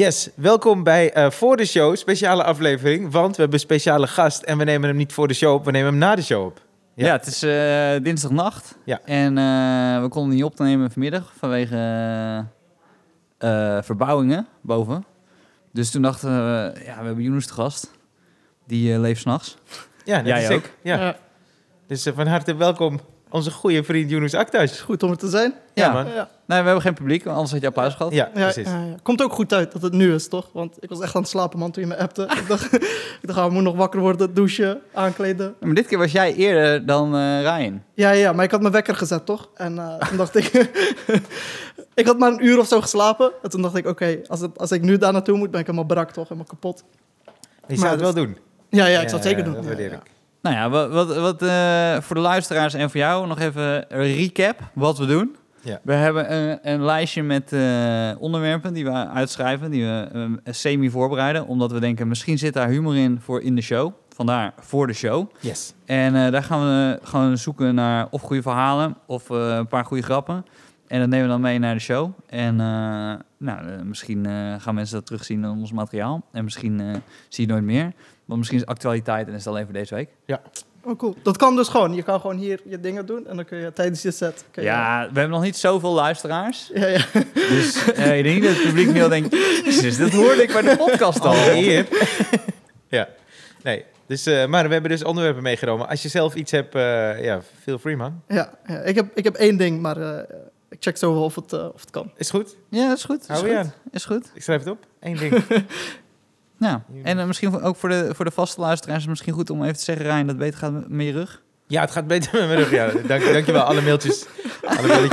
Yes, welkom bij eh, Voor de Show, speciale aflevering. Want we hebben een speciale gast en we nemen hem niet voor de show op, we nemen hem na de show op. Ja. Ja, het is eh, dinsdagnacht. Ja. En eh, we konden niet opnemen vanmiddag vanwege verbouwingen boven. Dus toen dachten we, ja, we hebben Jonas te gast. Die eh, leeft s'nachts. Ja, dat Jij is ook. ik. Ja. Dus van harte welkom onze goede vriend Yunus Aktas. Goed om er te zijn. Ja, Ja. man. Ja, Nee, we hebben geen publiek, anders had je applaus gehad. Ja, ja, precies. ja, ja. Komt ook goed uit dat het nu is, toch? Want ik was echt aan het slapen, man, toen je me appte. ik dacht, ik dacht, ik moet nog wakker worden, douchen, aankleden. Maar dit keer was jij eerder dan eh Ryan. Ja, ja, maar ik had mijn wekker gezet, toch? En eh, toen dacht ik... ik had maar een uur of zo geslapen. En toen dacht ik, oké, als, ik nu daar naartoe moet, ben ik helemaal brak, toch? Helemaal kapot. Je zou het dus- wel doen. Ja, ja, ik zal het zeker doen. Dat waardeer ik. Nou ja, wat, wat, wat eh, voor de luisteraars en voor jou nog even een recap wat we doen. Ja. We hebben een, een lijstje met eh, onderwerpen die we uitschrijven, die we eh, semi voorbereiden, omdat we denken misschien zit daar humor in voor in de show. Vandaar voor de show. Yes. En eh, daar gaan we gewoon zoeken naar of goede verhalen of een paar goede grappen. En dat nemen we dan mee naar de show. En nou, misschien gaan mensen dat terugzien in ons materiaal. En misschien zie je nooit meer. Want misschien is het actualiteit en is het alleen voor deze week. Oh, cool. Dat kan dus gewoon. Je kan gewoon hier je dingen doen en dan kun je tijdens je set... je- Ja, we hebben nog niet zoveel luisteraars. Ja, ja. Dus eh, ik denk niet dat het publiek nu al denkt... Jezus, dat hoorde ik bij de podcast al. Hier. ja. Nee. Dus, eh, maar we hebben dus onderwerpen meegenomen. Als je zelf iets hebt, eh, ja, feel free man. ja, ja. Ik, heb, ik heb één ding, maar eh, ik check zo wel of het, of het kan. Is goed? Ja, is goed. Is Hou goed. je aan. Is goed. Ik schrijf het op. Eén ding. Ja. En eh, misschien ook voor de, voor de vaste luisteraars... is het misschien goed om even te zeggen... Ryan, dat het beter gaat met je rug. Ja, het gaat beter met mijn rug. Ja. Dank, dankjewel, alle mailtjes. Alle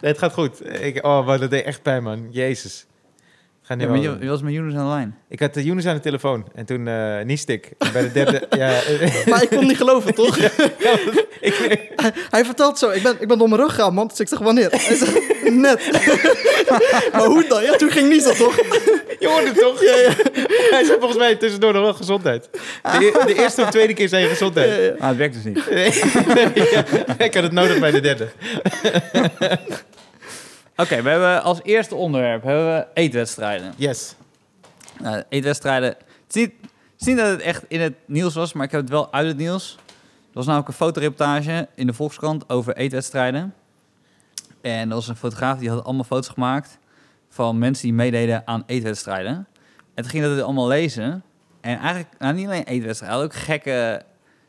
nee, het gaat goed. Ik, oh, maar dat deed echt pijn, man. Jezus. Nu Ja, je, je was met Jonas aan de lijn. Ik had uh, Younes aan de telefoon en toen uh, nieste ik. En bij de derde... ja, eh, Maar ik kon niet geloven, toch? ik, Hij vertelt zo, ik ben, ik ben door mijn rug gegaan, man. Dus ik zeg, wanneer? Hij zegt, net. maar hoe dan? Ja, toen ging Nisa, toch? je hoorde het toch? Hij zei volgens mij tussendoor nog wel gezondheid. De, e- de eerste of tweede keer zei je gezondheid. Ja, ja. Ah, het werkt dus niet. Ja, ik had het nodig bij de derde. Oké, we hebben als eerste onderwerp hebben we eetwedstrijden. Yes. Nou, eetwedstrijden. Het is, niet, het is niet dat het echt in het nieuws was, maar ik heb het wel uit het nieuws. Er was namelijk een fotoreportage in de Volkskrant over eetwedstrijden. En er was een fotograaf die had allemaal foto's gemaakt van mensen die meededen aan eetwedstrijden. En toen ging dat allemaal lezen. En eigenlijk, nou niet alleen eetwedstrijden, ook gekke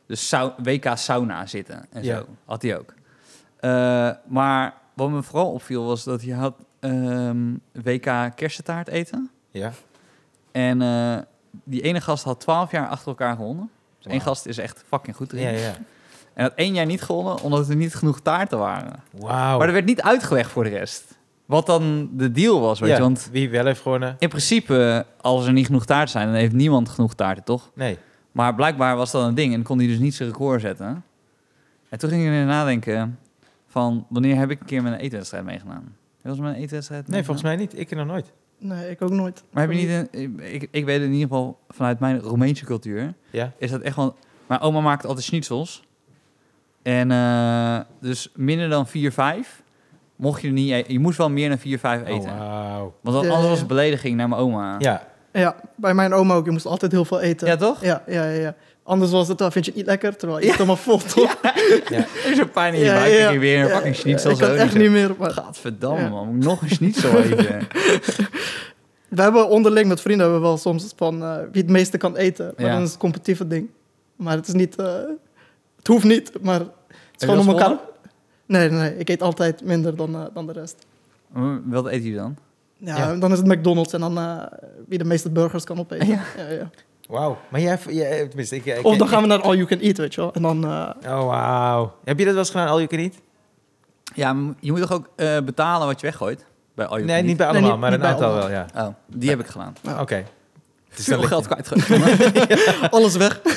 dus WK sauna zitten en Ja. zo. Had hij ook. Eh, maar wat me vooral opviel was dat hij had ehm, WK kersentaart eten. Ja. En eh, die ene gast had 12 jaar achter elkaar gewonnen. Dus één gast is echt fucking goed erin. Ja, ja. En had één jaar niet gewonnen, omdat er niet genoeg taarten waren. Wauw. Maar er werd niet uitgelegd voor de rest. Wat dan de deal was, weet Ja, je. Want Wie wel heeft gewonnen? in principe, als er niet genoeg taart zijn, dan heeft niemand genoeg taarten, toch? Nee. Maar blijkbaar was dat een ding en kon hij dus niet zijn record zetten. En toen ging ik er nadenken van, wanneer heb ik een keer met een eetwedstrijd meegedaan? Heb je wel eens met een eetwedstrijd Nee, volgens mij niet. Ik nog nooit. Nee, ik ook nooit. Maar heb je niet een, ik, ik weet in ieder geval vanuit mijn Roemeense cultuur Ja. is dat echt wel. Mijn oma maakt altijd schnitzels. En eh, dus minder dan 4, 5 mocht je er niet eten. Je moest wel meer dan 4, 5 eten. Oh, wauw. Want dan- Ja, anders ja. was het belediging naar mijn oma. Ja. Ja, bij mijn oma ook. Je moest altijd heel veel eten. Ja, toch? Ja, ja, ja. ja. Anders was het, dan vind je het niet lekker, terwijl je eet helemaal vol, toch? ja. Er is een pijn in je Ja, buik. ja, en weer een ja, fucking ja, schnitzel. Ik kan zo. echt niet ik meer. Maar zeg, Gadverdamme, Ja. man. Moet ik nog een schnitzel eten? we hebben onderling met vrienden hebben we wel soms van eh, wie het meeste kan eten. Maar Ja. dan is het een competitieve ding. Maar het is niet... eh, het hoeft niet, maar het is gewoon om elkaar... Nee, nee, nee. Ik eet altijd minder dan, eh, dan de rest. Wat eet je dan? Ja, Ja. dan is het McDonald's en dan eh, wie de meeste burgers kan opeten. Ja. Ja, ja. Wauw. Maar jij... jij tenminste, ik, ik, Of dan gaan we naar All You Can Eat, weet je wel. En dan... eh, Oh, wauw. Heb je dat wel eens gedaan, All You Can Eat? Ja, je moet toch ook eh, betalen wat je weggooit? Bij All You Nee, Can niet bij Nee, allemaal, niet- maar niet een bij aantal wel, ja. Eat? Oh, die heb ik gedaan. Ja. Oké. Dus dan Veel geld je- kwijtgegaan. alles weg.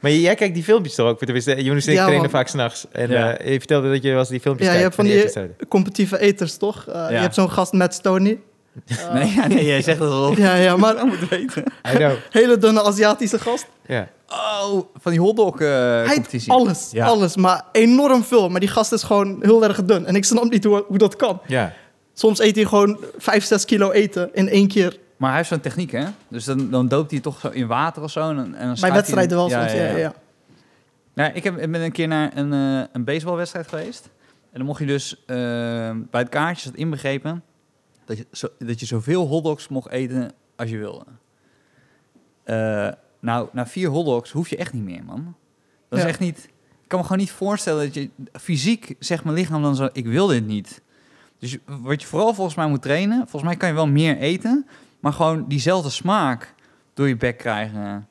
Maar jij kijkt die filmpjes toch ook? Tenminste, Jonas en ik Ja, trainen man. vaak s'nachts. En Ja. eh, je vertelde dat je wel eens die filmpjes Ja, je kijkt hebt van die competitieve eters, toch? Je hebt zo'n gast met Stony. Eh, Nee, ja, nee, jij zegt dat wel. Ja, ja, maar Ik moet weten. I know. hele dunne Aziatische gast. Ja. Oh, van die hotdog eh Hij alles, Ja. alles, maar enorm veel. Maar die gast is gewoon heel erg dun. En ik snap niet hoe, hoe dat kan. Ja. Soms eet hij gewoon 5, 6 kilo eten in één keer. Maar hij heeft zo'n techniek, hè? Dus dan, dan doopt hij toch zo in water of zo. En, en dan Bij wedstrijden wel soms. Ja, ja, ja. Nou, ik, heb, ik ben een keer naar een, eh een baseballwedstrijd geweest. En dan mocht je dus eh, bij het kaartje zat inbegrepen dat je, zo, dat je zoveel hotdogs mocht eten als je wilde. Eh, nou, na vier hotdogs hoef je echt niet meer, man. Dat Ja. is echt niet. Ik kan me gewoon niet voorstellen dat je fysiek zegt mijn lichaam dan zo: ik wil dit niet. Dus wat je vooral volgens mij moet trainen, volgens mij kan je wel meer eten, maar gewoon diezelfde smaak door je bek krijgen.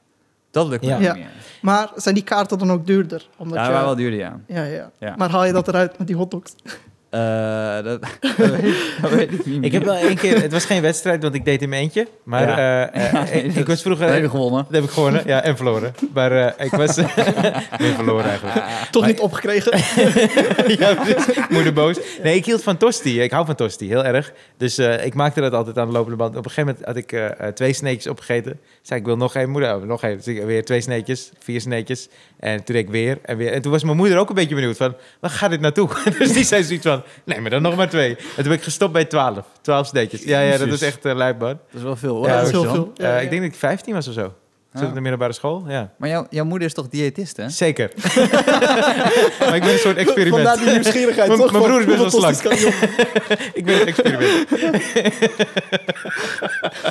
Dat lukt me Ja. niet Ja. meer. Maar zijn die kaarten dan ook duurder? Omdat Ja, je, wel duurder, ja. ja, ja. Ja. Maar haal je dat eruit met die hotdogs? Eh, dat, dat, weet, dat weet ik niet Ik heb wel één keer, het was geen wedstrijd, want ik deed in mijn eentje. Maar Ja. eh, eh, Ja, nee, ik, dat- was vroeger... Dat heb je gewonnen. Dat heb ik gewonnen, ja, en verloren. Maar eh, ik was... nee, verloren eigenlijk. Toch Maar- niet opgekregen? ja, precies. moeder boos. Nee, ik hield van tosti. Ik hou van tosti, heel erg. Dus eh, ik maakte dat altijd aan de lopende band. Op een gegeven moment had ik twee sneetjes opgegeten. Zei ik wil nog één, moeder, oh, nog één. Dus ik weer twee sneetjes, vier sneetjes. En toen deed ik weer en weer. En toen was mijn moeder ook een beetje benieuwd van, waar gaat dit naartoe? dus die zei zoiets van, nee, maar dan nog maar twee. En toen ben ik gestopt bij twaalf. Twaalf sneetjes. Ja, ja, dat was echt uh, lijp, man. Dat is wel veel, hoor. Ja, dat is heel veel. Ja, Eh, ja. Ik denk dat ik 15 was of zo. Toen Ja. op de middelbare school, ja. Maar jou, jouw moeder is toch diëtist, hè? Zeker. maar ik ben een soort experiment. Vandaar die nieuwsgierigheid, Mijn- toch? mijn broer is best wel op? ik ben een experiment.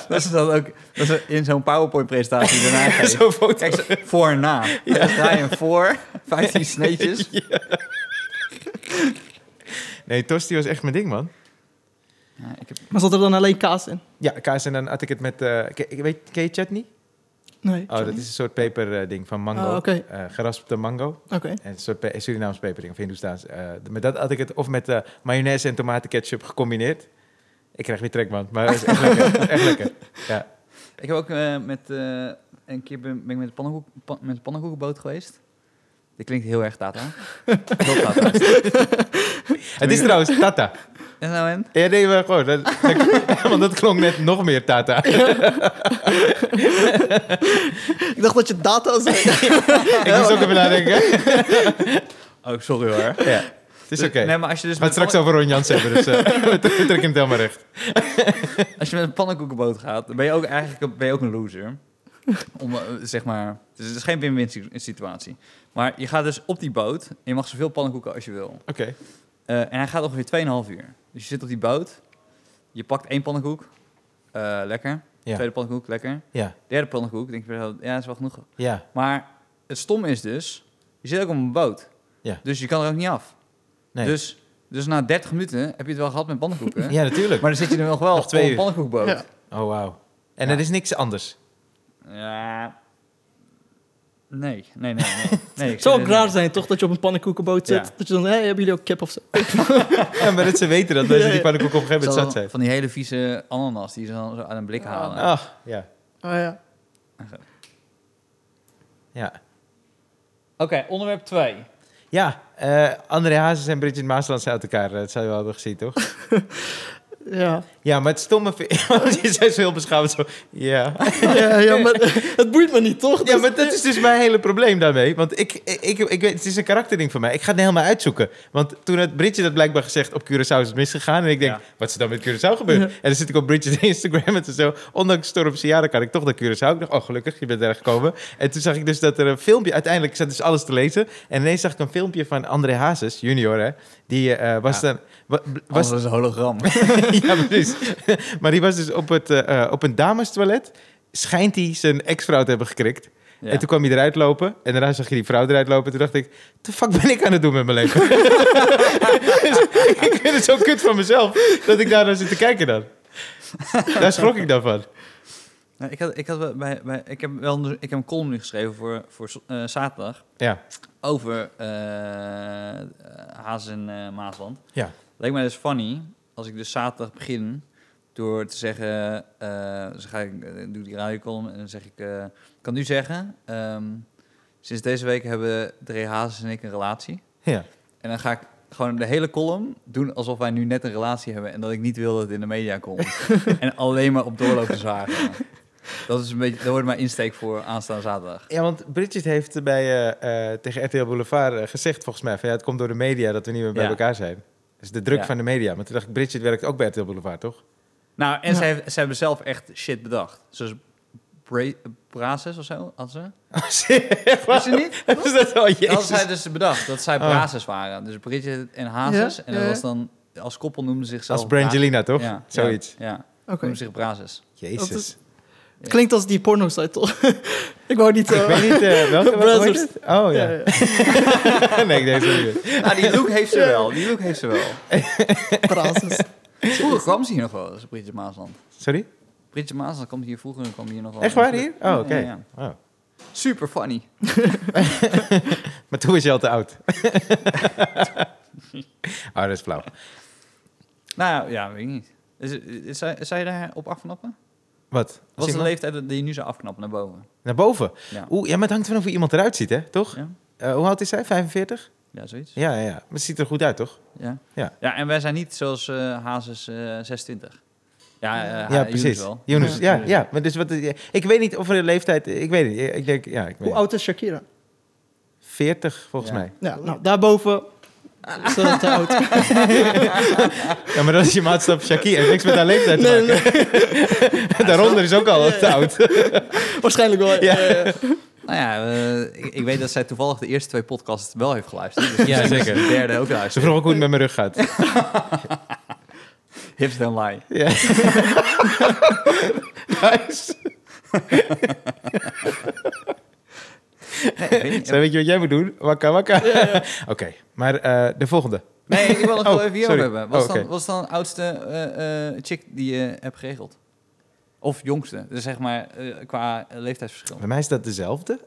Dat is dan ook dat is in zo'n PowerPoint-presentatie daarna. Zo'n foto. Kijk, voor en na. Dan draai je hem voor, 15 sneetjes. Nee, tosti was echt mijn ding, man. Ja, ik heb, Maar zat er dan alleen kaas in? Ja, kaas en dan had ik het met... eh, ik weet, ken je chutney? Nee. Oh, dat is een soort peperding ding van mango. Oké. Eh, geraspte mango. Oké. En een soort pe- Surinaams peperding of Hindoestaans. Eh, met dat had ik het of met eh, mayonaise en tomatenketchup gecombineerd. Ik krijg weer trek, man. Maar het is echt lekker. echt lekker. Ja. ik heb ook eh, met... eh, een keer ben, ben ik met de pannenkoek, pan- met de pannenkoekenboot geweest. Dit klinkt heel erg tata. Tata. is het. Het is trouwens tata. En nou en? Ja, nee, maar gewoon. Dat, dat- want dat klonk net nog meer tata. Ik dacht dat je data zei. ik moest ook even nadenken. Oh, sorry hoor. Ja, het is oké. Nee, maar als je dus met straks over Ron Jans hebben, dus eh, we tre- we trekken het helemaal recht. Als je met een pannenkoekenboot gaat, dan ben je ook eigenlijk een- ben je ook een loser. Om, eh, zeg maar, dus het is geen win-win si- situatie. Maar je gaat dus op die boot en je mag zoveel pannenkoeken als je wil. Oké. Eh, en hij gaat ongeveer 2,5 uur. Dus je zit op die boot, je pakt één pannenkoek, eh, lekker. Ja. Tweede pannenkoek, lekker. Ja, Derde pannenkoek, denk je, ja, dat is wel genoeg. ja. Maar het stom is dus, je zit ook op een boot. Ja. Dus je kan er ook niet af. Nee. Dus, dus na 30 minuten heb je het wel gehad met pannenkoeken. Ja, natuurlijk. Maar dan zit je er nog wel Nog twee op een pannenkoekboot. Ja. Oh, wauw. En Ja. er is niks anders. Ja. Nee, nee, nee. nee. Het zou ook raar zijn, toch? Dat je op een pannenkoekenboot zit. Ja. Dat je dan, hé, hebben jullie ook kip of zo? Ja, maar dat ze weten dat mensen die pannenkoek op een gegeven moment zat zijn. Van die hele vieze ananas die ze dan zo uit een blik halen. Ah, ja. Oh ja. Ja. Oké, onderwerp 2. Ja, eh André Hazes en Bridget Maasland zijn uit elkaar. eh, Dat zou je wel hebben gezien, toch? Ja. Ja, maar het stomme... vind- Want je zei zo heel beschouwd zo... Ja. ja, ja, maar het boeit me niet, toch? Ja, maar dat is dus mijn hele probleem daarmee. Want ik, ik, ik, ik weet, het is een karakterding voor mij. Ik ga het helemaal uitzoeken. Want toen had Bridget dat blijkbaar gezegd, op Curaçao is het misgegaan. En ik denk, Ja. wat is er dan met Curaçao gebeurd? Ja. En dan zit ik op Bridget's Instagram en zo. Ondanks stormse jaren kan ik toch naar Curaçao. Ik dacht, oh gelukkig, je bent er gekomen. En toen zag ik dus dat er een filmpje, uiteindelijk zat dus alles te lezen. En ineens zag ik een filmpje van André Hazes, junior hè. Die eh, was Ja. dan... wa- Was Was, een hologram. ja, precies. maar die was dus op, het, eh, op een damestoilet. Schijnt hij zijn ex-vrouw te hebben gekrikt. Ja. En toen kwam hij eruit lopen. En daarna zag je die vrouw eruit lopen. Toen dacht ik, de fuck ben ik aan het doen met mijn leven? Dus ik vind het zo kut van mezelf. Dat ik daar naar zit te kijken dan. Daar schrok ik dan van. Nou, ik, had, ik, had bij, bij, ik, heb wel een, ik heb een column nu geschreven voor, voor eh, zaterdag. Ja, Over en eh, Maasland. ja, Leek mij dus funny als ik dus zaterdag begin door te zeggen, eh dus ga ik, eh, doe die radiocolumn en dan zeg ik, ik kan nu zeggen, ehm, sinds deze week hebben Dre Hazes en ik een relatie. ja. En dan ga ik gewoon de hele column doen alsof wij nu net een relatie hebben en dat ik niet wil dat het in de media komt. en alleen maar op doorlopen zagen. Dat is een beetje, dat wordt mijn insteek voor aanstaande zaterdag. Ja, want Bridget heeft bij, tegen RTL Boulevard gezegd volgens mij... Van, ja, het komt door de media dat we niet meer bij Ja. elkaar zijn. Is de druk Ja. van de media. Maar toen dacht ik, Bridget werkt ook bij RTL Boulevard, toch? Nou, en Ja. ze, heeft- ze hebben zelf echt shit bedacht. Zoals Bra Brazes of zo, hadden ze. Oh? Wist je niet? Is dat wel Dat had jezus? zij dus bedacht, dat zij Oh. Brazes waren. Dus Bridget en Hazes. Ja, en dat ja, was dan, als koppel noemden ze zichzelf Als Brangelina, toch? Ja, Zoiets. Ja, ja. Oké. noemden zich Brazes. Jezus. Is- Het klinkt als die porno-site, toch? ik wou niet... Ik eh, weet niet, eh welke Brothers. het? Oh ja. ja, ja. nee, ik het niet. Ah, die look heeft ze wel. Die look heeft ze wel. Brazos. Vroeger kwam ze hier nog wel, dat is Bridget Maasland. Sorry? Bridget Maasland komt hier vroeger kwam hier nog wel. Echt waar hier? Oh, oké. Ja, ja. Oh. Super funny. Maar toen was je al te oud. oh, dat is flauw. Nou ja, weet ik niet. Is, is, zou je daar op afknappen? Wat? Wat Als is de leeftijd die je nu zou afknappen naar boven? Naar boven? Ja. Oeh, ja, maar het hangt vanaf hoe iemand eruit ziet, hè? Toch? Ja, Eh, hoe oud is hij? 45? ja zoiets. Ja, ja, ja. Maar het ziet er goed uit, toch? Ja. Ja. ja, en wij zijn niet zoals eh Hazes eh 26. Ja, ja, precies. wel. Yunus, ja, ja. Maar dus wat, ik weet niet of er een leeftijd... Ik weet niet. Ik denk, ja, ik weet Hoe oud is Shakira? 40 volgens Ja. mij. Ja, nou, daarboven is ze te oud. Ja, maar dat is je maatstaf Shakira. Heeft niks met haar leeftijd te Nee, maken. Daaronder is ook al te oud. Waarschijnlijk wel. Ja. Nou ja, eh, ik, ik weet dat zij toevallig de eerste twee podcasts wel heeft geluisterd. Dus Ja, misschien zeker. De derde ook Ze luistert. vroeg ook hoe het met mijn rug gaat. Hips don't lie. Ja. nice. Nee. Zo, weet je wat jij moet doen? Wakka, wakka. Oké, maar eh, de volgende. Nee, ik wil nog Oh, wel even sorry. hebben. Wat is, Oh, dan, dan de oudste eh, eh, chick die je hebt geregeld? Of jongste? Dus zeg maar qua leeftijdsverschil. Bij mij is dat dezelfde.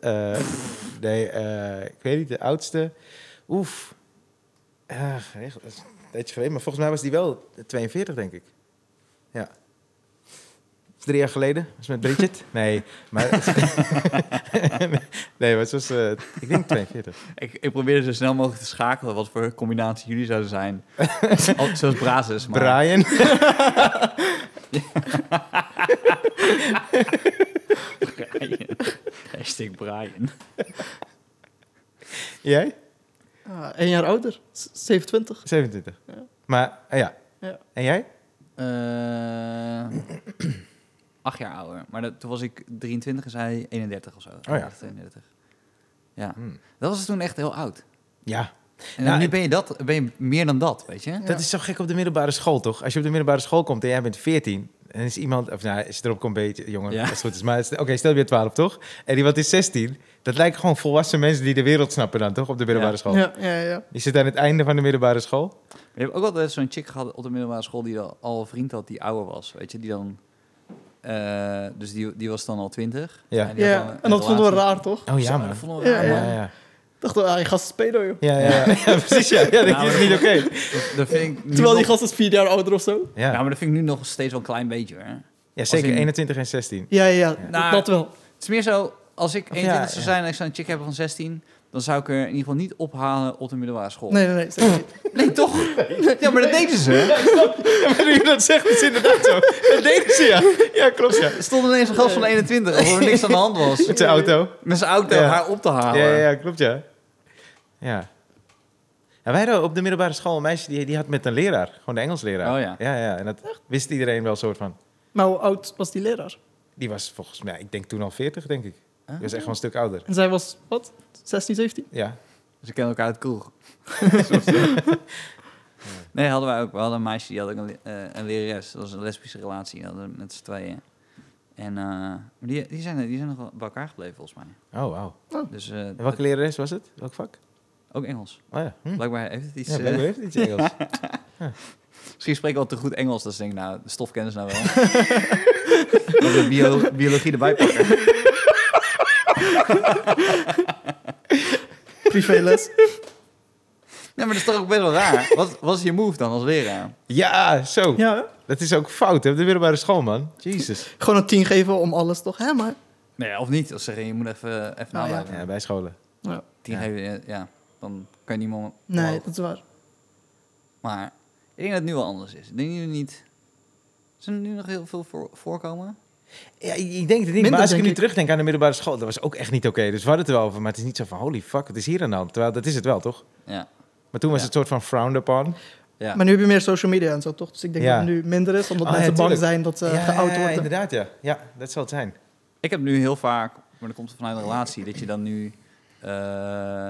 Nee, ik weet niet, de oudste. Oef. Ja, geregeld. Dat is een tijdje geleden. Maar volgens mij was die wel 42, denk ik. Ja. Drie jaar geleden. Dat was met Bridget. Nee, maar... nee, maar het was... eh, ik denk 42. Ik, ik probeerde zo snel mogelijk te schakelen wat voor combinatie jullie zouden zijn. Al- Zoals Brazos. Maar... Brian. Brian. Hashtag Brian. Jij? Ah, één jaar ouder. Z- 27. 27. Ja. Maar, eh, ja. Ja. En jij? Eh, acht jaar ouder. Maar dat, toen was ik 23 en zij 31 of zo. Oh ja. 32. Ja, Hmm. dat was toen echt heel oud. Ja. En Nou, nu en- ben je, dat, ben je meer dan dat, weet je? Dat is zo gek op de middelbare school, toch? Als je op de middelbare school komt en jij bent 14... en is iemand... Of nou, als je erop komt, een beetje... Jongen, Ja. als het goed is. Maar oké, stel je bent 12, toch? En die wat is 16. Dat lijken gewoon volwassen mensen die de wereld snappen dan, toch? Op de middelbare Ja. school. Ja, ja, ja. Je zit aan het einde van de middelbare school. Je hebt ook altijd zo'n chick gehad op de middelbare school die al, al een vriend had die ouder was, weet je? Die dan... eh, dus die, die was dan al 20. Ja. En, ja. En dat vonden we raar, toch? Oh ja, man. dat vonden we Ja, raar, ja. man. Ja, ja. Dachten we, ah, die gast is pedo, joh. Ja, ja, ja. ja, precies. Ja, ja dat Nou, is maar niet oké. Dat, dat vind ik nu Terwijl die gast is vier jaar ouder of zo. Ja. Ja, maar dat vind ik nu nog steeds wel een klein beetje, hoor. ja, zeker. in- 21 en 16. Ja, ja, ja. Nou, dat wel. Het is meer zo, als ik Of 21 ja, zou ja. zijn en ik zou een chick hebben van 16, dan zou ik er in ieder geval niet ophalen op de middelbare school. Nee, nee, nee. zeker niet. Nee, toch? Ja, maar dat deden ze. Ja, maar nu je dat zegt, is inderdaad zo. Dat deden ze, ja. Ja, klopt, ja. Er stond ineens een gast van 21, alsof er niks aan de hand was. Met zijn auto. Met zijn auto Ja. haar op te halen. Ja, ja, ja, klopt, ja. Ja. Ja, wij hadden op de middelbare school een meisje die, die had met een leraar. Gewoon de Engelsleraar. Oh ja. Ja, ja. En dat wist iedereen wel soort van. Maar hoe oud was die leraar? Die was volgens mij, ik denk toen al 40, denk ik. Die Ah. was echt wel een stuk ouder. En zij was, wat? 16, 17? Ja. Ze kennen elkaar uit de kroeg. nee, hadden wij ook. We hadden een meisje die had ook een, eh, een lerares. Dat was een lesbische relatie. Hadden we met z'n tweeën. En eh, die, die, zijn, die zijn nog wel bij elkaar gebleven, volgens mij. Oh, wauw. Dus eh, En welke lerares was het? Welk vak? ook Engels. Oh ja. Hm. Blijkbaar heeft het iets... Ja, eh, blijkbaar heeft het iets Engels. Misschien spreek ik wel te goed Engels, dus denk ik, nou, de stof kennen ze nou wel. Dat we bio- biologie erbij pakken. Privéles. Ja, maar dat is toch ook best wel raar. Wat, is je move dan als leraar? Ja, zo. ja, hè? Dat is ook fout, hè? op de middelbare school, man. Jezus. Gewoon een 10 geven om alles, toch? Hè, maar... Nee, of niet. Of zeggen, je moet even, even Nou, ja. bij scholen. Ja. Tien Ja. geven, ja, dan kan je niemand... Nee, omhoog. dat is waar. Maar ik denk dat het nu wel anders is. Denk je niet... Zijn er nu nog heel veel voor, voorkomen? Ja, ik denk het niet. Minder, maar als ik nu ik. terugdenk aan de middelbare school, dat was ook echt niet oké. Dus we hadden het er wel over, maar het is niet zo van holy fuck, wat is hier aan de hand? Terwijl dat is het wel, toch? Ja. Maar toen was Ja. het soort van frowned upon. Ja. Maar nu heb je meer social media en zo, toch? Dus ik denk Ja. dat het nu minder is, omdat Oh, ja, mensen bang zijn dat ze ja, geout ja, ja, worden. inderdaad, ja. Ja, dat zal het zijn. Ik heb nu heel vaak, maar dat komt vanuit een relatie, dat je dan nu... eh,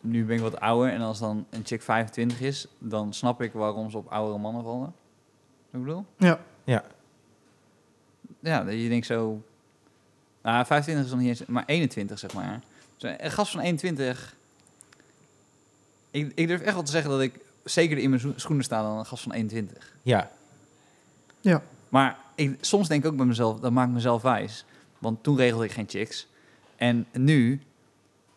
nu ben ik wat ouder en als dan een chick 25 is, dan snap ik waarom ze op oudere mannen vallen. Wat ik bedoel? Ja. Ja, dat je denkt zo... Nou, 25 is nog niet eens, maar 21 zeg maar. Dus een gast van 21... Ik, ik durf echt wel te zeggen dat ik zeker in mijn schoenen sta dan een gast van 21. Ja. Ja. Maar ik, soms denk ik ook bij mezelf, dat maakt mezelf wijs. Want toen regelde ik geen chicks. En nu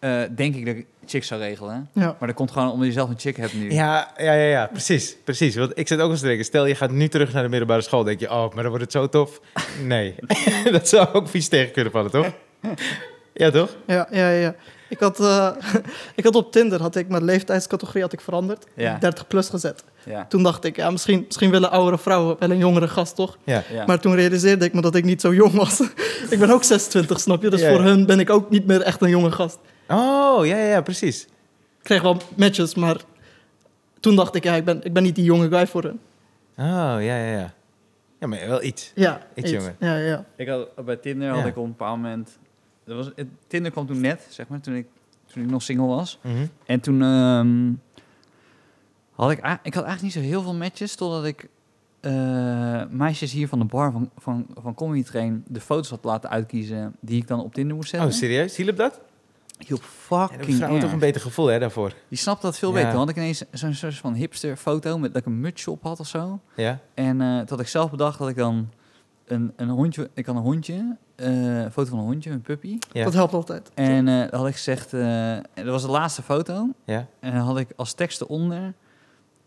eh, denk ik dat ik chicks zou regelen. Ja. Maar dat komt gewoon omdat je zelf een chick hebt nu. Ja, ja, ja, ja, precies, precies. Want ik zit ook eens te denken, stel je gaat nu terug naar de middelbare school, denk je, oh, maar dan wordt het zo tof. Nee, dat zou ook vies tegen kunnen vallen, toch? Ja, toch? Ja, ja, ja. Ik had, eh, ik had op Tinder had ik mijn leeftijdscategorie had ik veranderd. Ja. 30 plus gezet. Ja. Toen dacht ik, ja, misschien, misschien willen oudere vrouwen wel een jongere gast, toch? Ja. Ja. Maar toen realiseerde ik me dat ik niet zo jong was. ik ben ook 26, snap je? Dus Ja, voor ja. hun ben ik ook niet meer echt een jonge gast. Oh, ja, ja, ja, precies. Ik kreeg wel matches, maar toen dacht ik, ja, ik ben, ik ben niet die jonge guy voor hun. Oh, ja, ja, ja. Ja, maar wel iets. Ja, Iets jonger. Ja, ja. Ik had, bij Tinder had Ja. ik op een bepaald moment... Dat was, het, Tinder kwam toen net, zeg maar, toen ik, toen ik nog single was. Mhm. En toen ehm, had ik, ik had eigenlijk niet zo heel veel matches, totdat ik eh, meisjes hier van de bar van, van, van Comedy Train de foto's had laten uitkiezen die ik dan op Tinder moest zetten. Oh, serieus? Hielp dat? Dan fucking heeft vrouwen toch een beter gevoel, hè, daarvoor. Die snapte dat veel Ja. beter. Dan had ik ineens zo'n soort van hipster foto met dat ik een mutsje op had of zo. Ja? En eh toen had ik zelf bedacht dat ik dan een, een hondje, ik had een hondje, eh, een foto van een hondje, een puppy. Ja. Dat helpt altijd. En eh dan had ik gezegd, eh, en dat was de laatste foto. Ja? En dan had ik als tekst eronder,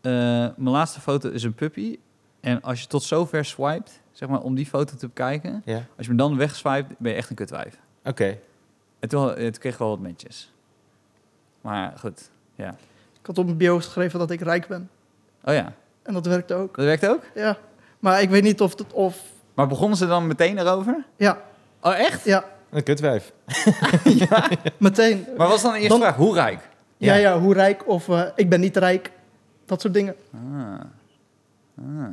eh, mijn laatste foto is een puppy. En als je tot zover swipet, zeg maar, om die foto te bekijken, Ja? als je me dan wegswipt, ben je echt een kutwijf. Oké. En toen, eh, toen kreeg ik wel wat matches. Maar goed, ja. Ik had op mijn bio geschreven dat ik rijk ben. Oh ja, En dat werkte ook. dat werkt ook? Ja. Maar ik weet niet of het... Of, Maar begonnen ze dan meteen erover? ja, Oh, echt? ja, Een kutwijf. meteen. Maar was dan de eerste Dan- vraag, hoe rijk? Ja, Ja. ja, hoe rijk of eh, ik ben niet rijk. Dat soort dingen. Ah. Ah.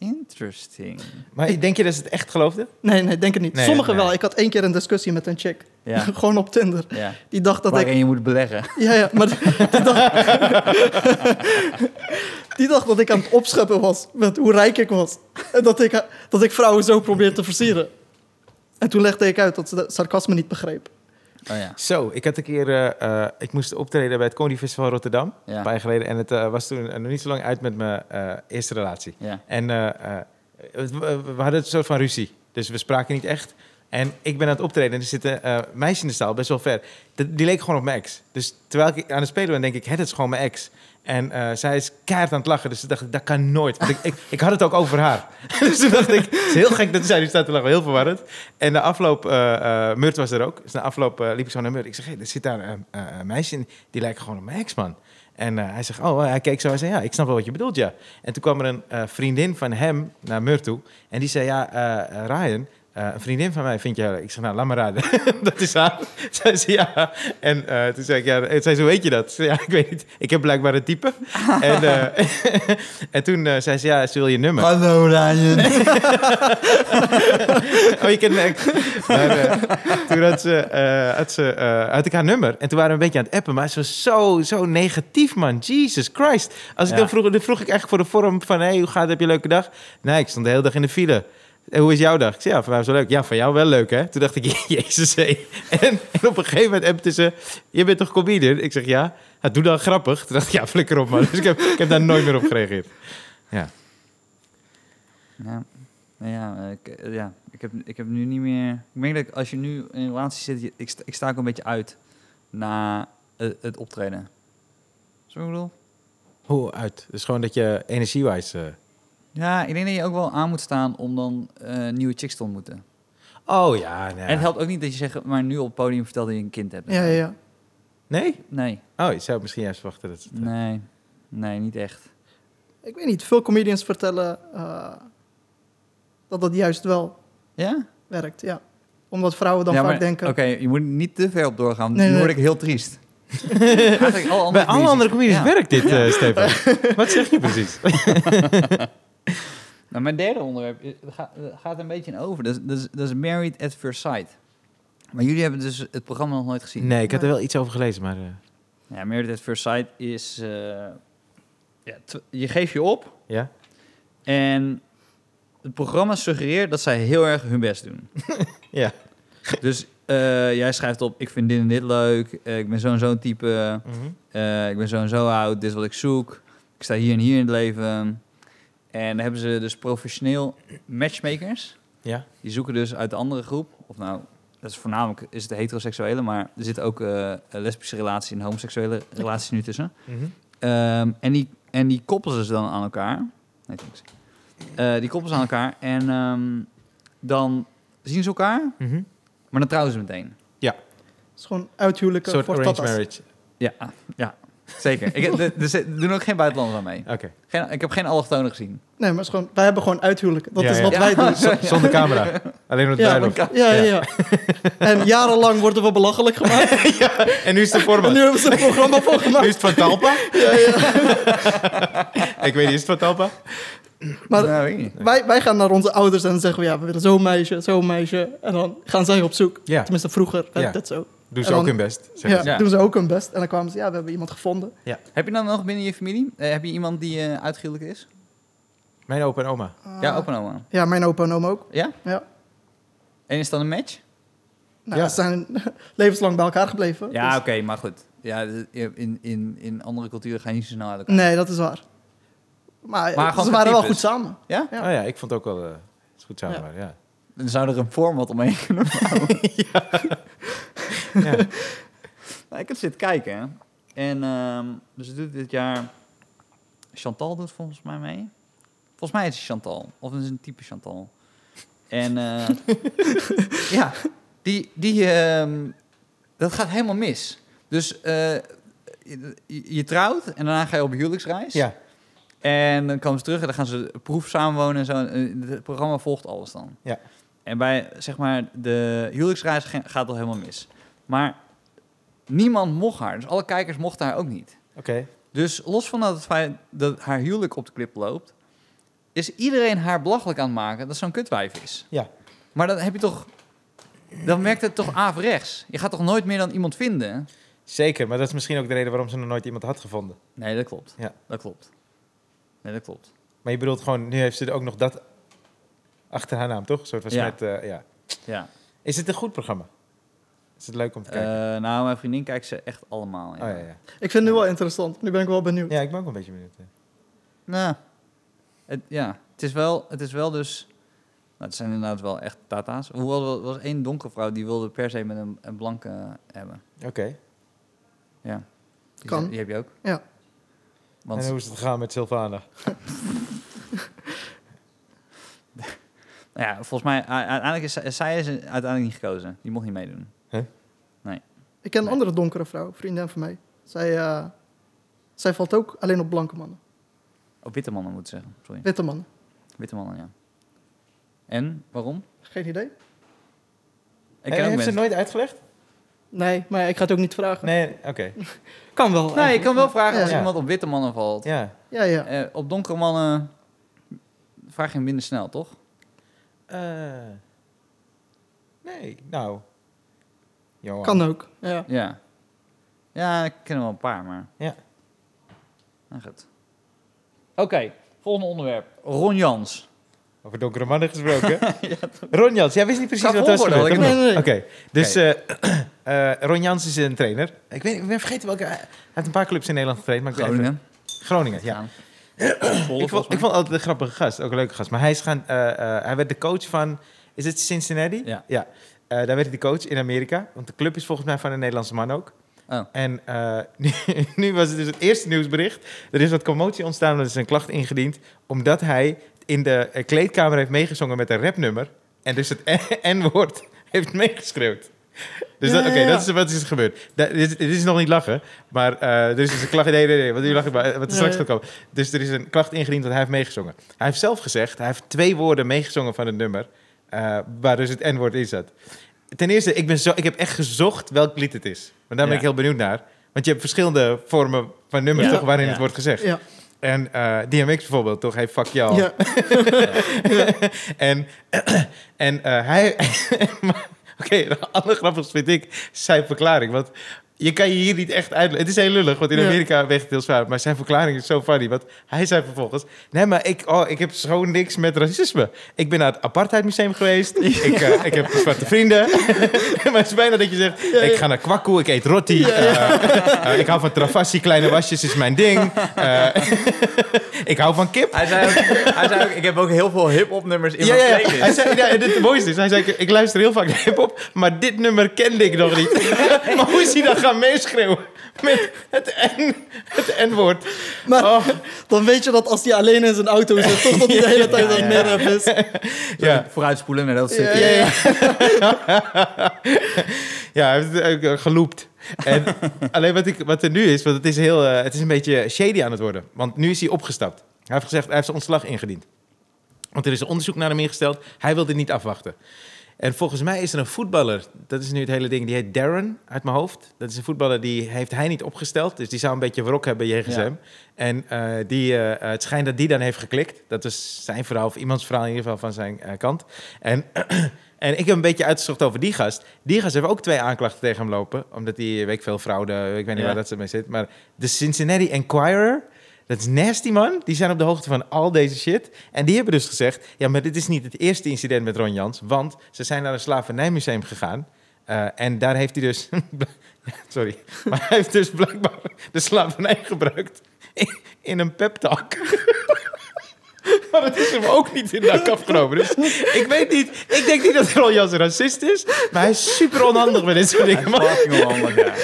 Interesting. Maar denk je dat ze het echt geloofden? Nee, nee, denk het niet. Nee, Sommigen nee. wel. Ik had één keer een discussie met een chick. Ja, Gewoon op Tinder. ja. Die dacht dat Waarin ik... je moet beleggen. Ja, ja, maar die dacht... die dacht dat ik aan het opscheppen was met hoe rijk ik was. En dat ik, dat ik vrouwen zo probeer te versieren. En toen legde ik uit dat ze de sarcasme niet begreep. Oh ja. Zo, ik had een keer... eh, ik moest optreden bij het Comedy Festival Rotterdam. Ja. Een paar jaar geleden. En het eh, was toen nog niet zo lang uit met mijn eerste relatie. Ja. En we, we hadden een soort van ruzie. Dus we spraken niet echt. En ik ben aan het optreden en er zitten meisjes in de zaal, best wel ver. Die, die leek gewoon op mijn ex. Dus terwijl ik aan het spelen ben, denk ik, dat is gewoon mijn ex. En eh, zij is keihard aan het lachen, dus toen dacht ik, dat kan nooit. Want ik, ik, ik had het ook over haar. dus toen dacht ik, het is heel gek dat zij nu staat te lachen, heel verwarrend. En de afloop, eh eh Murt was er ook. Dus na afloop liep ik zo naar Murt. Ik zeg, er zit daar een meisje in, die lijkt gewoon op mijn ex, man. En hij zegt, oh, hij keek zo en zei, ja, ik snap wel wat je bedoelt, ja. En toen kwam er een vriendin van hem naar Murt toe. En die zei, ja, Ryan, eh, een vriendin van mij vind je... Ik zeg, nou, laat maar raden. dat is haar. Zei ze, ja. En eh, toen zei ik, ja, en zei ze, hoe weet je dat? Ik zei, ja, ik weet niet. Ik heb blijkbaar een type. en, eh, en toen eh, zei ze, ja, ze wil je nummer. Hallo Ryan. oh, je kent me. Maar, toen had, ze, eh, had, ze, eh, had ik haar nummer. En toen waren we een beetje aan het appen. Maar ze was zo, zo negatief, man. Jesus Christ. Als ik Ja. dan vroeg, dan vroeg ik echt voor de vorm van... Hey, hoe gaat het? Heb je een leuke dag? Nee, ik stond de hele dag in de file. Hoe is jouw dag? Ik zei, ja, voor mij was wel leuk. Ja, van jou wel leuk, hè? Toen dacht ik, jezus, hé. En, en op een gegeven moment appte ze... Je bent toch comedian? Ik zeg, ja. Doe dan grappig. Toen dacht ik, ja, flikker op, man. Dus ik heb, ik heb daar nooit meer op gereageerd. Ja. Ja, nou ja, ik, ja ik, heb, ik heb nu niet meer... Ik merk dat ik, als je nu in een relatie zit, ik, sta, ik sta ook een beetje uit na het, het optreden. Zo ik bedoel? Hoe uit? Dus gewoon dat je energiewijs... eh, Ja, ik denk dat je ook wel aan moet staan om dan eh, nieuwe chicks te ontmoeten. Oh ja, nee. En het helpt ook niet dat je zegt, maar nu op het podium vertelt dat je een kind hebt. Ja, ja, ja. Nee? Nee, Oh, je zou misschien juist verwachten dat het... nee, nee, niet echt. Ik weet niet, veel comedians vertellen eh, dat dat juist wel Ja? werkt, ja. Omdat vrouwen dan ja, vaak maar- denken... Oké, je moet niet te ver op doorgaan, Nee, nu nee. word ik heel triest. Eigenlijk alle andere Bij alle andere comedians Ja. werkt dit, eh Stefan. Wat zeg je precies? Nou, mijn derde onderwerp is- gaat, gaat een beetje in over. Dat is, dat, is, dat is Married at First Sight. Maar jullie hebben dus het programma nog nooit gezien. Nee, ik had er wel iets over gelezen, maar... eh, Ja, Married at First Sight is... eh, ja, je geeft je op ja? en het programma suggereert dat zij heel erg hun best doen. Ja. Dus eh, jij schrijft op, ik vind dit en dit leuk, eh, ik ben zo'n zo'n type, Mhm. eh, ik ben zo en zo oud, dit is wat ik zoek, ik sta hier en hier in het leven. En dan hebben ze dus professioneel matchmakers. Ja? Die zoeken dus uit de andere groep, of nou, dat is voornamelijk is het de heteroseksuele, maar er zitten ook eh, lesbische relaties en homoseksuele relaties nu tussen. Mhm. Ehm, en, die, en die koppelen ze dan aan elkaar. Nee. Eh, die koppelen ze aan elkaar en ehm, dan zien ze elkaar, Mhm. maar dan trouwen ze meteen. Het is gewoon uithuwelijken Een soort voor arranged marriage. Ja, ja zeker. ik, er doen ook geen buitenlanders aan mee. Oké. Geen, ik heb geen allochtonen gezien. Nee, maar het is gewoon, wij hebben gewoon uithuwelijken. Dat Ja, is ja. wat Ja. wij doen. Z- Zonder camera. Alleen op de Ja, bruiloft. Ja, ja, ja. En jarenlang worden we belachelijk gemaakt. En nu is de En format. nu hebben ze een programma van Nu gemaakt. is het van Talpa. Ja, ja. Ik weet niet, is het van Talpa? Maar Nou, wij, wij gaan naar onze ouders en dan zeggen we, ja, we willen zo'n meisje, zo'n meisje. En dan gaan zij op zoek. Ja, Tenminste, vroeger werd Ja. dat zo. Doen ze dan- ook hun best. zeg Ja, ze. Ja. doen ze ook hun best. En dan kwamen ze, ja, we hebben iemand gevonden. Heb je dan nog binnen je familie, eh, heb je iemand die eh uitgehuwelijk is? Mijn opa en oma. ja, opa en oma. Ja, mijn opa en oom ook. Ja? Ja. En is dat een match? Nou, Ja. Ze zijn levenslang bij elkaar gebleven. Ja, Dus- oké, maar goed. Ja, in, in, in andere culturen ga je niet zo snel uit elkaar. Nee, dat is waar. Maar, ze waren wel goed samen. Ja? Ja. Oh ja, ik vond het ook wel eh, is goed samen. Ja. maar Ja. Dan zou er een format omheen kunnen Ja. Nou, ik heb zitten kijken. En ehm, dus het doet dit jaar... Chantal doet volgens mij mee. Volgens mij is het Chantal. Of het is een type Chantal. En eh, ja, die, die, ehm, dat gaat helemaal mis. Dus eh, je, je trouwt en daarna ga je op huwelijksreis. ja. En dan komen ze terug en dan gaan ze proef samenwonen en zo. Het programma volgt alles dan. Ja. En bij, zeg maar, de huwelijksreis gaat het helemaal mis. Maar niemand mocht haar. Dus alle kijkers mochten haar ook niet. Oké. Dus los van dat het feit dat haar huwelijk op de klip loopt... is iedereen haar belachelijk aan het maken dat zo'n kutwijf is. Ja. Maar dan heb je toch... Dan werkt het toch averechts. Je gaat toch nooit meer dan iemand vinden? Zeker, maar dat is misschien ook de reden waarom ze nog nooit iemand had gevonden. Nee, dat klopt. Ja. Dat klopt. Nee, dat klopt. Maar je bedoelt gewoon, nu heeft ze er ook nog dat achter haar naam, toch? Een soort van Ja. smet, eh, ja. Ja. Is het een goed programma? Is het leuk om te kijken? Eh, nou, mijn vriendin kijkt ze echt allemaal. Ja. oh ja, ja. Ik vind het nu wel interessant. Nu ben ik wel benieuwd. Ja, ik ben ook een beetje benieuwd. Nou, het, ja, het is wel, het is wel dus. Nou, het zijn inderdaad wel echt tata's. Hoewel er was één donkere vrouw die wilde per se met een, een blanke hebben. Oké. Ja. Die, Kan. die heb je ook. Ja. Want En hoe is het gegaan met Sylvana? nou ja, volgens mij, uiteindelijk is zij- is uiteindelijk niet gekozen. Die mocht niet meedoen. Ik ken een Nee. andere donkere vrouw, vriendin van mij. Zij, eh, zij valt ook alleen op blanke mannen. Op witte mannen moet ik zeggen. Sorry. Witte mannen. Witte mannen, ja. En waarom? Geen idee. Ik Ik ook heeft ze mensen. nooit uitgelegd? Nee, maar ik ga het ook niet vragen. Nee, oké. Kan wel. Nee, je eigenlijk. kan wel vragen als Ja. iemand op witte mannen valt. Ja. Ja, ja. Eh, op donkere mannen vraag je hem minder snel, toch? Eh, nee, nou. Johan. Kan ook. Ja. Ja. Ja, ik ken er wel een paar, maar... Ja. Nou, goed. Oké, volgende onderwerp. Ron Jans. Over donkere mannen gesproken. Ron Jans, jij wist niet precies wat was gebeurd. Oké, dus eh, eh, Ron Jans is een trainer. Ik, weet, ik ben vergeten welke... Hij heeft een paar clubs in Nederland getraind. Maar ik ben even- Groningen. Groningen, ja. Ik vond, ik vond altijd een grappige gast, ook een leuke gast. Maar hij, is gaan, eh, eh, hij werd de coach van, is het Cincinnati? Ja. ja. Eh, daar werd hij de coach in Amerika. Want de club is volgens mij van een Nederlandse man ook. Oh. En nu, nu was het dus het eerste nieuwsbericht. Er is wat commotie ontstaan, er is een klacht ingediend. Omdat hij in de kleedkamer heeft meegezongen met een rapnummer. En dus het N-woord heeft meegeschreeuwd. Dus Ja, dat, oké, ja, ja. dat is wat is er gebeurd. Dat, dit, dit is nog niet lachen, maar eh, er is dus een klacht. Nee, nee, nee, wat, nu lach ik maar, wat er straks Nee. gaat komen. Dus er is een klacht ingediend dat hij heeft meegezongen. Hij heeft zelf gezegd, hij heeft twee woorden meegezongen van het nummer, eh, waar dus het N-woord in zat. Ten eerste, ik, ben zo, ik heb echt gezocht welk lied het is. Want daar ben Ja. ik heel benieuwd naar. Want je hebt verschillende vormen van nummers Ja. toch, waarin Ja. het wordt gezegd. Ja. En eh, DMX bijvoorbeeld, toch? Hij fuck jou. Ja. En, en eh, hij... Oké, het allergrappigste vind ik zijn verklaring. Want je kan je hier niet echt uitleggen. Het is heel lullig, want in Ja. Amerika weegt het heel zwaar. Maar zijn verklaring is zo funny. Want hij zei vervolgens... Nee, maar ik, oh, ik heb zo niks met racisme. Ik ben naar het apartheidmuseum geweest. ik, eh, ik heb zwarte vrienden. maar het is bijna dat je zegt... Ja, ja. Ik ga naar Kwakkoe, ik eet roti. eh, eh, ik hou van travassi, kleine wasjes is mijn ding. Eh, ik hou van kip. Hij zei, ook, hij zei ook, ik heb ook heel veel hip-hop nummers in Ja, mijn playlist. Hij zei, ja, en het mooiste is, hij zei, ik luister heel vaak naar hip-hop, maar dit nummer kende ik nog niet. maar hoe is hij dan gaan meeschreeuwen met het N- het N-woord? Maar Oh, dan weet je dat als hij alleen in zijn auto zit, toch dat hij de hele tijd aan het midden is. ja. Vooruitspoelen naar dat stukje. Ja, ja, ja. ja, hij heeft het ook geloopt. En alleen wat, ik, wat er nu is, want het is, heel, eh, het is een beetje shady aan het worden. Want nu is hij opgestapt. Hij heeft gezegd, hij heeft zijn ontslag ingediend. Want er is een onderzoek naar hem ingesteld. Hij wil dit niet afwachten. En volgens mij is er een voetballer, dat is nu het hele ding, die heet Darren uit mijn hoofd. Dat is een voetballer die heeft hij niet opgesteld, dus die zou een beetje wrok hebben jegens Ja. hem. En eh, die, eh, het schijnt dat die dan heeft geklikt. Dat is zijn verhaal, of iemands verhaal in ieder geval van zijn eh, kant. En, en ik heb een beetje uitgezocht over die gast. Die gast heeft ook twee aanklachten tegen hem lopen, omdat hij, weet ik veel, fraude, ik weet niet Ja. waar dat ze mee zit. Maar de Cincinnati Enquirer, dat is nasty, man. Die zijn op de hoogte van al deze shit. En die hebben dus gezegd... ja, maar dit is niet het eerste incident met Ron Jans... want ze zijn naar een slavernijmuseum gegaan... eh, en daar heeft hij dus... Sorry. Maar hij heeft dus blijkbaar de slavernij gebruikt... in, in een pep-talk. Maar dat is hem ook niet in dak afgenomen. Dus ik weet niet... Ik denk niet dat Ron Jans een racist is... maar hij is super onhandig met dit soort dingen. man. Fucking onhandig, ja.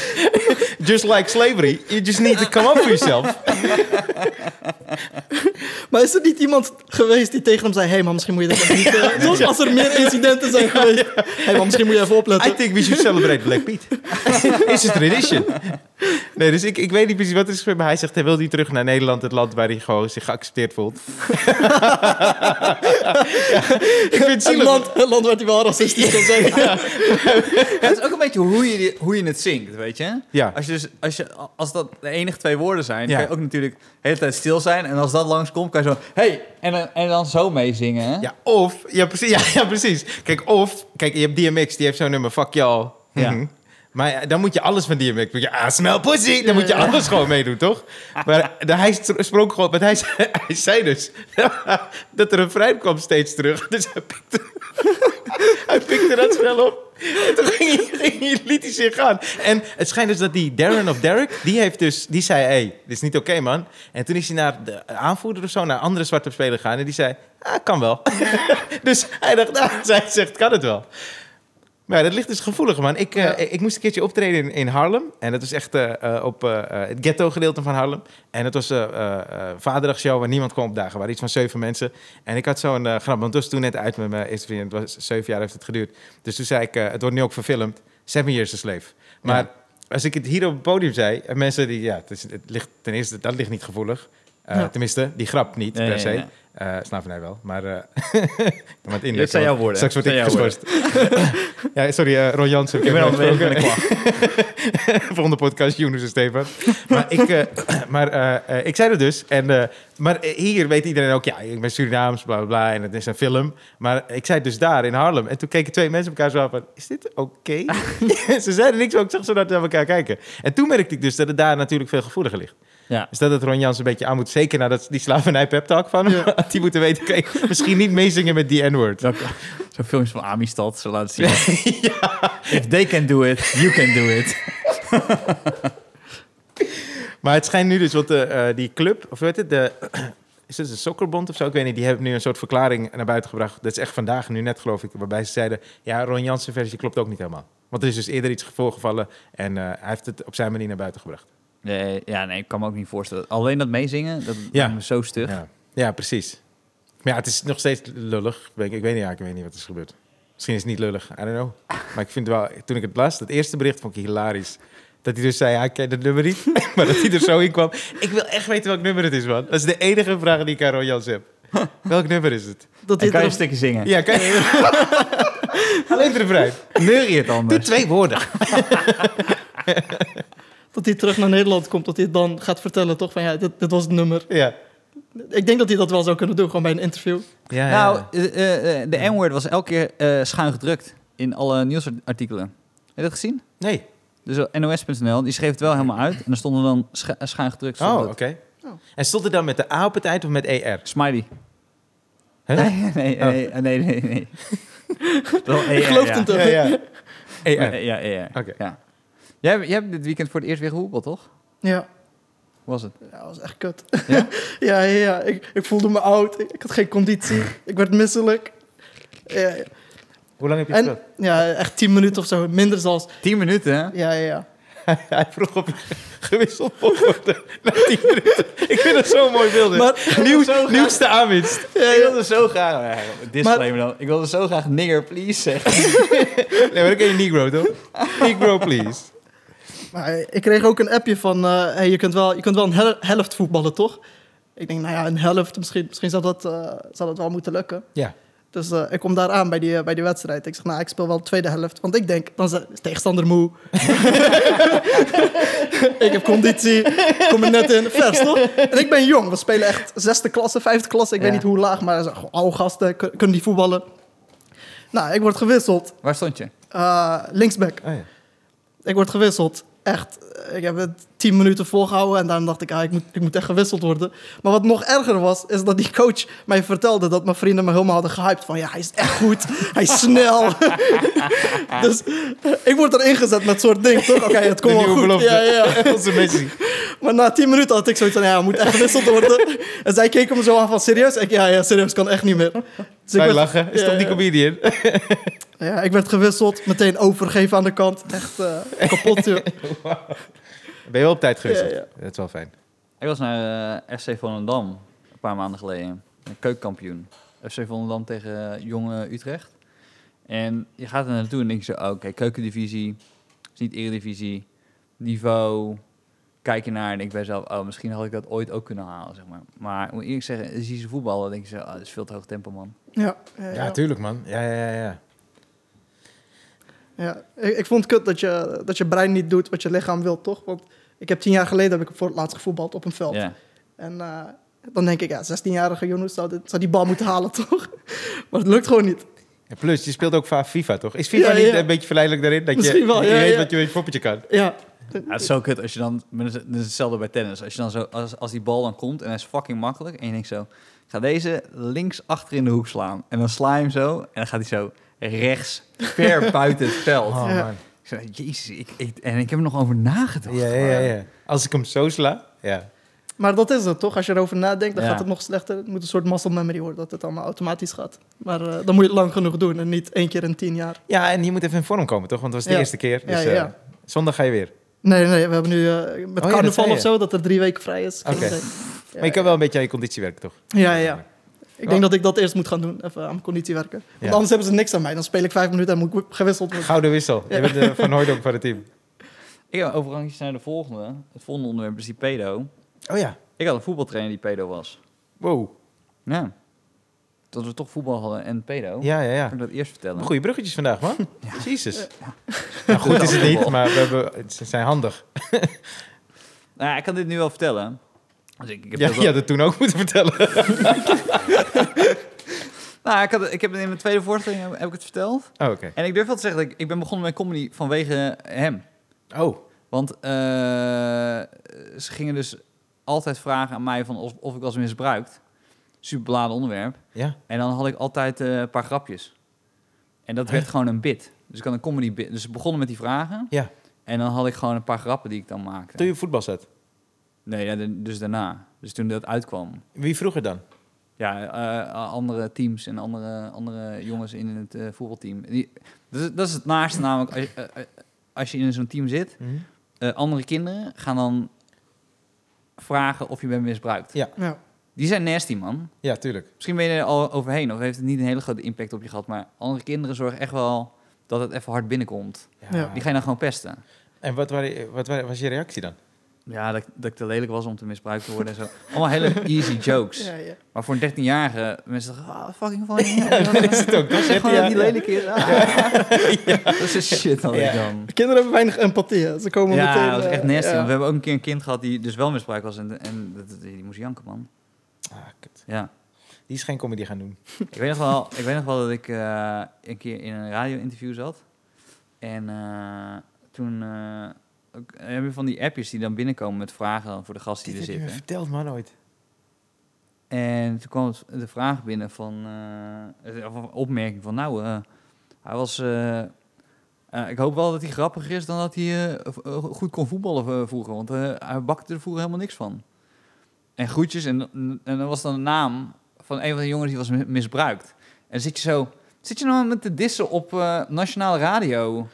Just like slavery. You just need to come up for yourself. Maar is er niet iemand geweest die tegen hem zei... Hé, hey, man, misschien moet je dit even niet... eh, Zoals als er meer incidenten zijn geweest. Hé, hey, man, misschien moet je even I opletten. think we should celebrate Black Pete. It's a tradition. Nee, dus ik, ik weet niet precies wat er is gebeurd, maar hij zegt hij wil niet terug naar Nederland, het land waar hij gewoon zich geaccepteerd voelt. Ja, ik vind het Een land, een land waar hij wel racistisch kan zijn. Het is ook een beetje hoe je, die- hoe je het zingt, weet je? Ja. Als, je dus, als, je, als dat de enige twee woorden zijn, Ja. kan je ook natuurlijk de hele tijd stil zijn. En als dat langskomt, kan je zo... Hey! En, dan- en dan zo meezingen, hè? Ja, of, ja precies, ja, ja, precies. Kijk, of, kijk, je hebt DMX, die heeft zo'n nummer, fuck y'all. Ja. Mhm. Maar ja, dan moet je alles van DMX. Moet je, ah, smell pussy. Dan moet je alles gewoon meedoen, toch? Maar hij sprak gewoon, want hij, zei- hij zei dus dat er een vrij kwam steeds terug. Dus hij pikte, hij pikte dat snel op. En toen ging hij, ging hij, liet gaan. En het schijnt dus dat die Darren of Derek, die heeft dus, die zei, hey, dit is niet oké, man. En toen is hij naar de aanvoerder of zo, naar andere zwarte speler gegaan. En die zei, ah, kan wel. dus hij dacht, zij zegt, kan het wel. Maar ja, dat ligt dus gevoelig, man. Ik, eh, ik moest een keertje optreden in, in Harlem. En dat was echt eh, eh, op het ghetto-gedeelte van Harlem. En het was een vaderdagshow waar niemand kon opdagen. Er waren iets van zeven mensen. En ik had zo'n grap, want toen net uit met mijn eerste vriend. Het was zeven jaar heeft het geduurd. Dus toen zei ik, het wordt nu ook verfilmd. Seven Years a Slave. Maar Ja. als ik het hier op het podium zei... En mensen die, ja, het, is, het ligt, ten eerste, dat ligt niet gevoelig. Ja. Tenminste, die grap niet, per se. Ja. Eh slavernij wel, maar... eh maar het Dit zijn jouw woorden. Straks word ik Zijn jouw geschorst. ja, sorry, eh, Ron Jansen. Ik ben al klaar. Volgende podcast, Jonas en Stefan. maar ik, eh, maar, ik zei het dus. En, maar hier weet iedereen ook, ja, ik ben Surinaams, bla bla bla. En het is een film. Maar ik zei het dus daar in Harlem. En toen keken twee mensen elkaar zo aan van, is dit oké? ze zeiden niks, maar ik zag zo naar elkaar kijken. En toen merkte ik dus dat het daar natuurlijk veel gevoeliger ligt. Ja. Dus dat het Ron Jans een beetje aan moet. Zeker nadat die slavernij pep talk van hem. die moeten weten, kijk, misschien niet meezingen met die N-word. Zo'n zo filmpjes van Amistad, zo laten zien. If they can do it, you can do it. Maar het schijnt nu dus, want de, eh, die club, of weet het, de, is het een sokkerbond of zo? Ik weet niet, die hebben nu een soort verklaring naar buiten gebracht. Dat is echt vandaag, nu net geloof ik, waarbij ze zeiden, ja, Ron Jansen versie klopt ook niet helemaal. Want er is dus eerder iets voorgevallen en eh, hij heeft het op zijn manier naar buiten gebracht. Nee, ja, nee, ik kan me ook niet voorstellen. Alleen dat meezingen, dat Ja. me zo stug. Ja. ja, precies. Maar ja, het is nog steeds lullig. Ik, ik weet niet, ja, ik weet niet wat er is gebeurd. Misschien is het niet lullig, I don't know. Maar ik vind wel, toen ik het las, dat eerste bericht vond ik hilarisch. Dat hij dus zei, ja, ik ken het nummer niet. maar dat hij er zo in kwam. Ik wil echt weten welk nummer het is, man. Dat is de enige vraag die ik aan Ron heb. welk nummer is het? Dat kan je een stukje zingen? Ja, kan je... Alleen de refrein. Neur je het Doe anders? twee woorden. Dat hij terug naar Nederland komt, dat hij dan gaat vertellen, toch? Van ja, dit, dit was het nummer. Ja. Ik denk dat hij dat wel zou kunnen doen, gewoon bij een interview. Ja, Nou, ja. eh, eh, de N-word was elke keer eh, schuin gedrukt in alle nieuwsartikelen. Heb je dat gezien? Nee. Dus op NOS.nl, die schreef het wel helemaal uit. En dan stonden dan eh, schuin gedrukt. stond Oh, oké. Oh. En stond het dan met de A op het eind of met ER? Smiley. Huh? Nee, nee, nee, nee, nee. ER, Ik geloof ja. het toch? Ja, ja. ER. Ja, ja, ja. Oké. ja. Jij, hebt- jij hebt dit weekend voor het eerst weer gehoepeld, toch? Ja, Hoe was het? ja dat was echt kut. Ja? ja, ja, ja. Ik, ik voelde me oud. Ik, ik had geen conditie. Ik werd misselijk. Ja, ja. Hoe lang heb je En gespeeld? ja, echt tien minuten of zo. Minder zelfs. Tien minuten, hè? Ja, ja, ja. Hij vroeg je gewisseld worden na 10 minuten. Ik vind dat zo'n mooi beeld. Maar- Nieuw, Zo graag- nieuwste aanwinst. ja, Ik wilde zo graag... Disclaimer dan. Ik wilde zo graag nigger, please zeggen. Nee, maar dan ken je Negro, toch? Negro, please. Maar ik kreeg ook een appje van... eh, hey, je, kunt wel, je kunt wel een hel- helft voetballen, toch? Ik denk, nou ja, een helft. Misschien, misschien zou, dat, eh, zou dat wel moeten lukken. Ja. Dus eh, ik kom daar aan bij die, bij die wedstrijd. Ik zeg, nou, ik speel wel de tweede helft. Want ik denk, dan is de tegenstander moe. ik heb conditie. Kom er net in. Vers, toch? En ik ben jong. We spelen echt zesde klasse, vijfde klasse. Ik Ja. weet niet hoe laag, maar zo, oude gasten kun- kunnen die voetballen. Nou, ik word gewisseld. Waar stond je? Eh, linksback. Oh, ja. Ik word gewisseld. Echt, eh, ik heb het tien minuten volgehouden en daarna dacht ik, ah, ik, moet, ik moet echt gewisseld worden. Maar wat nog erger was, is dat die coach mij vertelde dat mijn vrienden me helemaal hadden gehyped. Van ja, hij is echt goed, hij is snel. dus eh, ik word erin gezet met soort ding, toch? Oké, het komt wel goed. belofte. Ja, ja. Onze. Maar na tien minuten had ik zoiets van, ja, moet echt gewisseld worden. en zij keken me zo aan van, serieus? Ik, ja, ja, serieus, kan echt niet meer. Dus ik werd- lachen. Is ja, toch die comedian? Ja, ik werd gewisseld, meteen overgegeven aan de kant. Echt eh, kapot, joh. Ben je wel op tijd gewisseld? Ja, ja. Dat is wel fijn. Ik was naar eh, FC Volendam een paar maanden geleden. Een keukenkampioen. FC Volendam tegen eh, jonge Utrecht. En je gaat er naartoe en denk je zo, oké, keukendivisie. is niet eredivisie. Niveau. Kijk je naar en denk bij jezelf, oh, misschien had ik dat ooit ook kunnen halen, zeg maar. Maar ik moet eerlijk zeggen, zie je ze voetballen, denk je zo, oh, dat is veel te hoog tempo, man. Ja, ja, Ja, tuurlijk, man. Ja, ja, ja. Ja. Ik, ik vond het kut dat je, dat je brein niet doet wat je lichaam wil, toch? Want ik heb tien jaar geleden heb ik voor het laatst gevoetbald op een veld. Ja. En eh, dan denk ik, ja, 16-jarige Jonas zou, dit- zou die bal moeten halen, toch? Maar het lukt gewoon niet. En plus, je speelt ook vaak FIFA, toch? Is FIFA Ja, niet ja. een beetje verleidelijk daarin? Dat je, wel, je ja, weet ja. wat je met je poppetje kan. Ja, Ja, het is zo kut als je dan, dat is dat hetzelfde bij tennis. Als je dan zo, als, als die bal dan komt en hij is fucking makkelijk en je denkt zo, ik ga deze links achter in de hoek slaan. En dan sla je hem zo en dan gaat hij zo rechts, ver buiten het veld. Oh, man. Ik zei, jezus, ik, ik, en ik heb er nog over nagedacht. Ja, ja, ja. Als ik hem zo sla, ja. maar dat is het, toch? Als je erover nadenkt, dan Ja. gaat het nog slechter. Het moet een soort muscle memory worden, dat het allemaal automatisch gaat. Maar eh, dan moet je het lang genoeg doen en niet één keer in tien jaar. Ja, en je moet even in vorm komen, toch? Want het was de Ja. eerste keer. Dus Ja, ja, ja. eh, zondag ga je weer. Nee, nee, we hebben nu eh, met Oh dat carnaval of zo, dat er drie weken vrij is. Oké. Maar je kan wel een beetje aan je conditie werken, toch? Ja, ja, ja. Ik denk dat ik dat eerst moet gaan doen, even aan mijn conditie werken. Want Ja. anders hebben ze niks aan mij. Dan speel ik vijf minuten en moet ik gewisseld worden. Gouden wissel. Ja. Je bent de Van Hooydonk van het team. Ik heb overigens naar de volgende. Het volgende onderwerp is die pedo. Oh ja. Ik had een voetbaltrainer die pedo was. Wow. Ja. Dat we toch voetbal hadden en pedo. Ja, ja, ja. Kan ik dat eerst vertellen? Goeie bruggetjes vandaag, man. Jezus. Ja. Nou, goed is het niet, maar we hebben, ze zijn handig. Nou, ja, ik kan dit nu wel vertellen. Dus ik, ik heb Ja, dat wel- ja, dat toen ook moeten vertellen. Nou, ik, had, ik heb het in mijn tweede voorstelling heb, heb ik het verteld. Oh, oké. En ik durf wel te zeggen dat ik, ik ben begonnen met comedy vanwege hem. Oh, Want eh, ze gingen dus altijd vragen aan mij van of, of ik was misbruikt. Super beladen onderwerp. ja. En dan had ik altijd eh, een paar grapjes. En dat werd gewoon een bit. Dus ik had een comedy bit. Dus we begonnen met die vragen. Ja. En dan had ik gewoon een paar grappen die ik dan maakte. Toen je voetbal zat. Nee, ja, dus daarna. Dus toen dat uitkwam. Wie vroeger dan? Ja, eh, andere teams en andere, andere jongens in het eh, voetbalteam. Die, dat, is, dat is het naaste namelijk. Als je, eh, eh, als je in zo'n team zit, eh, andere kinderen gaan dan vragen of je bent misbruikt. Ja. Ja. Die zijn nasty, man. Ja, tuurlijk. Misschien ben je er al overheen of heeft het niet een hele grote impact op je gehad. Maar andere kinderen zorgen echt wel dat het even hard binnenkomt. Ja. Die ga je dan gewoon pesten. En wat, waren, wat was je reactie dan? Ja, dat, dat ik te lelijk was om te misbruikt te worden en zo. Allemaal hele easy jokes. Ja, ja. Maar voor een 13-jarige, mensen zeggen, ah, fucking funny. Ja, dat is het ook. Zeg gewoon dat die Ja. lelijk is. Ah. Dat is shit dan. Ja. dan. Kinderen hebben weinig empathie. Ze komen Ja, meteen... dat was echt eh, nasty. ja. want We hebben ook een keer een kind gehad die dus wel misbruikt was. En, en die moest janken, man. Ah, kut. Ja. Die is geen comedy gaan doen. Ik weet nog wel, ik weet nog wel dat ik eh, een keer in een radio-interview zat. En eh, toen heb je van die appjes die dan binnenkomen met vragen dan voor de gasten die er zitten. verteld, man, ooit. En toen kwam de vraag binnen van, eh, of een opmerking van, nou, eh, hij was, eh, eh, ik hoop wel dat hij grappiger is dan dat hij eh, eh, goed kon voetballen eh, vroeger, want eh, hij bakte er vroeger helemaal niks van. En groetjes, en, en dan was dan de naam van een van de jongens die was mi- misbruikt. En zit je zo, zit je nou met te dissen op eh, nationale radio?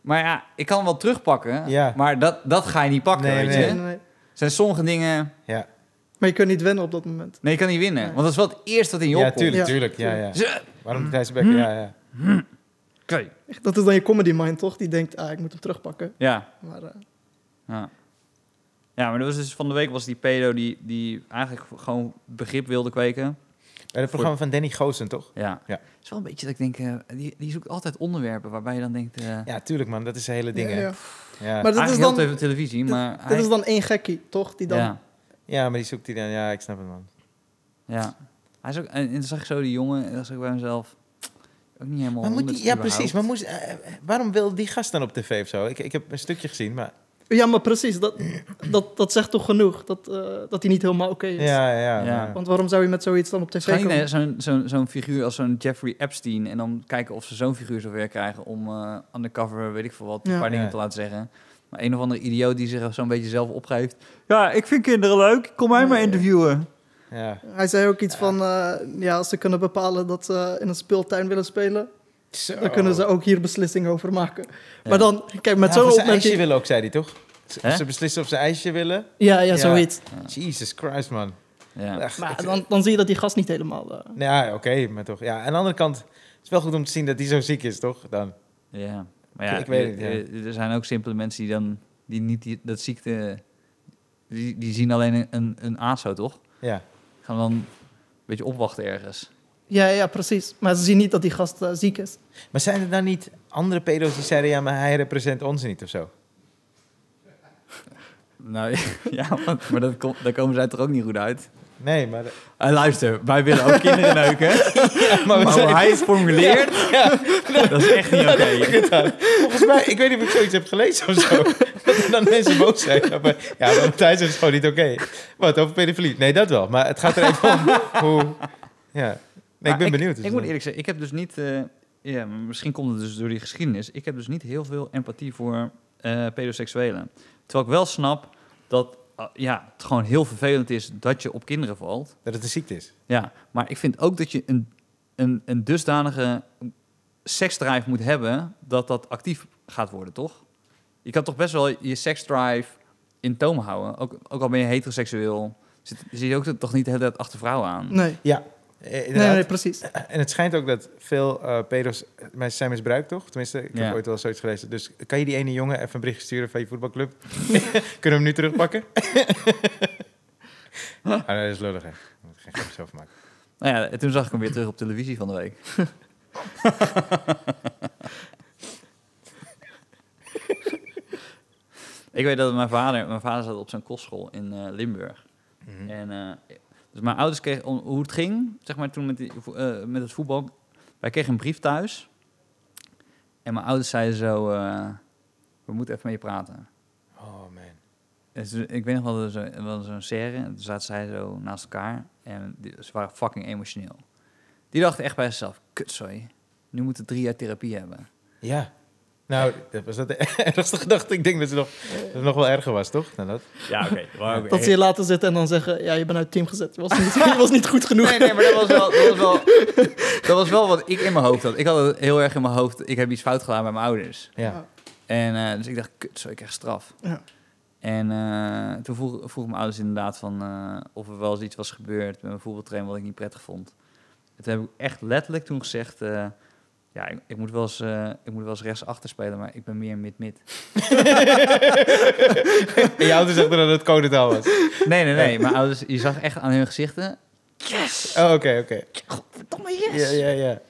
Maar ja, ik kan hem wel terugpakken, Ja. maar dat, dat ga je niet pakken, Nee, weet nee. je. Nee, nee. zijn sommige dingen... Ja, Maar je kunt niet winnen op dat moment. Nee, je kan niet winnen. Nee. Want dat is wel het eerste wat in je ja opkomt. tuurlijk, Ja. tuurlijk. Ja, ja. Ze- Waarom Thijs Becker? Ja, ja. Oké. Echt, Dat is dan je comedy mind, toch? Die denkt, ah, ik moet hem terugpakken. Ja. Maar eh, ja. Ja, maar dat was dus van de week was die pedo die, die eigenlijk gewoon begrip wilde kweken. Het programma van Danny Goosen, toch? Ja. Ja. Het is wel een beetje dat ik denk, eh, die, die zoekt altijd onderwerpen waarbij je dan denkt... eh Ja, tuurlijk, man. Dat is een hele ding, ja, ja. Ja. Maar dat is dan... heel te- televisie, maar hij, is dan één gekkie, toch? Die dan... ja, ja, maar die zoekt hij dan... Ja, ik snap het, man. ja. Hij is ook, en, en toen zag ik zo die jongen en dan zag ik bij mezelf... Ook niet helemaal Maar moet die, honderd ja, überhaupt. precies. Maar moest, eh, waarom wil die gast dan op tv of zo? Ik, ik heb een stukje gezien, maar... Ja, maar precies. Dat, dat, dat zegt toch genoeg? Dat, eh, dat hij niet helemaal oké is. Ja, ja, Ja. ja. Want waarom zou je met zoiets dan op tv komen? naar zo'n zo'n zo'n figuur als zo'n Jeffrey Epstein en dan kijken of ze zo'n figuur zover krijgen om eh undercover, weet ik veel wat, een Ja. paar dingen Ja. te laten zeggen. Maar een of andere idioot die zich zo'n beetje zelf opgeeft. Ja, ik vind kinderen leuk, kom mij maar interviewen. ja. Hij zei ook iets van, eh, ja, als ze kunnen bepalen dat ze in een speeltuin willen spelen, Zo. dan kunnen ze ook hier beslissingen over maken. Ja. Maar dan, kijk, met Ja, zo'n ijsje opmerking... willen ook, zei hij, toch? Ze, beslissen of ze ijsje willen. Ja, ja, Ja. zoiets. Jesus Christ, man. Maar dan, dan zie je dat die gast niet helemaal... eh, ja, oké, maar toch. Ja, aan de andere kant, het is wel goed om te zien dat hij zo ziek is, toch? Dan. ja. Maar ja, Ik weet het, ja. er- er zijn ook simpele mensen die dan, die niet die, dat ziekte, die, die zien alleen een, een, een ASO, toch? Ja. Gaan dan een beetje opwachten ergens. Ja, ja, precies. Maar ze zien niet dat die gast eh, ziek is. Maar zijn er dan niet andere pedo's die zeiden, ja, maar hij representeert ons niet of zo? Nou ja, want- maar dat kom, daar komen zij toch ook niet goed uit. Nee, maar... Uh, luister, wij willen ook kinderen neuken. maar Maar zijn- hij het formuleert, dat is echt niet oké. Volgens mij, ik weet niet of ik zoiets heb gelezen of zo. Dat er dan mensen boos zijn. Maar, ja, maar Thijs is gewoon niet oké. Wat, over pedofilie? Nee, dat wel. Maar het gaat er even om hoe... Ja. Nee, ik ben benieuwd. dus Ik, moet eerlijk zeggen, ik heb dus niet... eh, ja, misschien komt het dus door die geschiedenis. Ik heb dus niet heel veel empathie voor eh pedoseksuelen. Terwijl ik wel snap dat ah, ja, het gewoon heel vervelend is dat je op kinderen valt. Dat het een ziekte is. Ja, maar ik vind ook dat je een, een, een dusdanige seksdrive moet hebben dat dat actief gaat worden, toch? Je kan toch best wel je seksdrive in toom houden, ook, ook al ben je heteroseksueel. Zit, zit je ook toch niet de hele tijd achter vrouwen aan? Nee, Ja, eh, nee, inderdaad. nee, prees. En het schijnt ook dat veel eh pedo's mensen zijn misbruikt, toch? Tenminste, ik heb Ja. ooit wel zoiets gelezen. Dus kan je die ene jongen even een bericht sturen van je voetbalclub? Kunnen we hem nu terugpakken? ah, dat is lullig, hè. Moet ik geen grapjes over maken. Nou ja, en toen zag ik hem weer terug op televisie van de week. ik weet dat mijn vader, mijn vader zat op zijn kostschool in eh, Limburg. Mhm. En, eh, dus mijn ouders kregen, hoe het ging, zeg maar toen met, die, eh, met het voetbal. Wij kregen een brief thuis. En mijn ouders zeiden zo, eh, we moeten even met je praten. Oh, man. Dus ik weet nog wel, er zo- was zo'n serre. En toen zaten zij zo naast elkaar. En die, ze waren fucking emotioneel. Die dachten echt bij zichzelf, kut sorry. Nu moeten drie jaar therapie hebben. Ja. Nou, dat was dat de ergste gedachte. Ik denk dat, ze nog, dat het nog wel erger was, toch? Dan dat. Ja, oké. Dat ze je laten zitten en dan zeggen, ja, je bent uit het team gezet. Je was niet, je was niet goed genoeg. Nee, nee, maar dat was, wel, dat, was wel, dat was wel wat ik in mijn hoofd had. Ik had het heel erg in mijn hoofd. Ik heb iets fout gedaan bij mijn ouders. Ja. En eh, dus ik dacht, kut, zo, ik krijg straf. Ja. En eh, toen vroeg, vroeg mijn ouders inderdaad van eh, of er wel eens iets was gebeurd met mijn voetbaltrainer wat ik niet prettig vond. En toen heb ik echt letterlijk toen gezegd, eh, Ja, ik, ik, moet wel eens, eh, ik moet wel eens rechts achter spelen, maar ik ben meer mid-mid. En je ouders zeggen dat het codetaal was. Nee, nee, nee. Mijn ouders, je zag echt aan hun gezichten. Yes! Oh, oké, oké. Verdomme, Ja, ja, ja.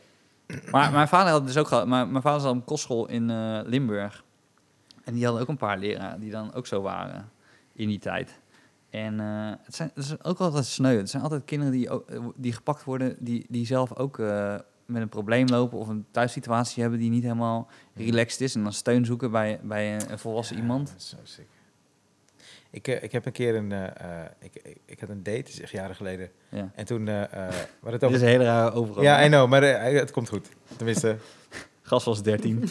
Maar mijn vader had dus ook gehad. Mijn, mijn vader zat op een kostschool in eh, Limburg. En die hadden ook een paar leraren die dan ook zo waren in die tijd. En eh, het, zijn, het is ook altijd sneu. Het zijn altijd kinderen die, ook- die gepakt worden, die, die zelf ook eh, met een probleem lopen of een thuissituatie hebben die niet helemaal relaxed is. En dan steun zoeken bij, bij een, een volwassen iemand. Dat is zo sick. Ik, eh, ik heb een keer een... eh, eh, ik, ik, ik had een date, dat is echt jaren geleden. Ja. En toen... hadden het Dit over... is een hele rare overgang. Ja, I know, maar het komt goed. Tenminste... Gas was 13.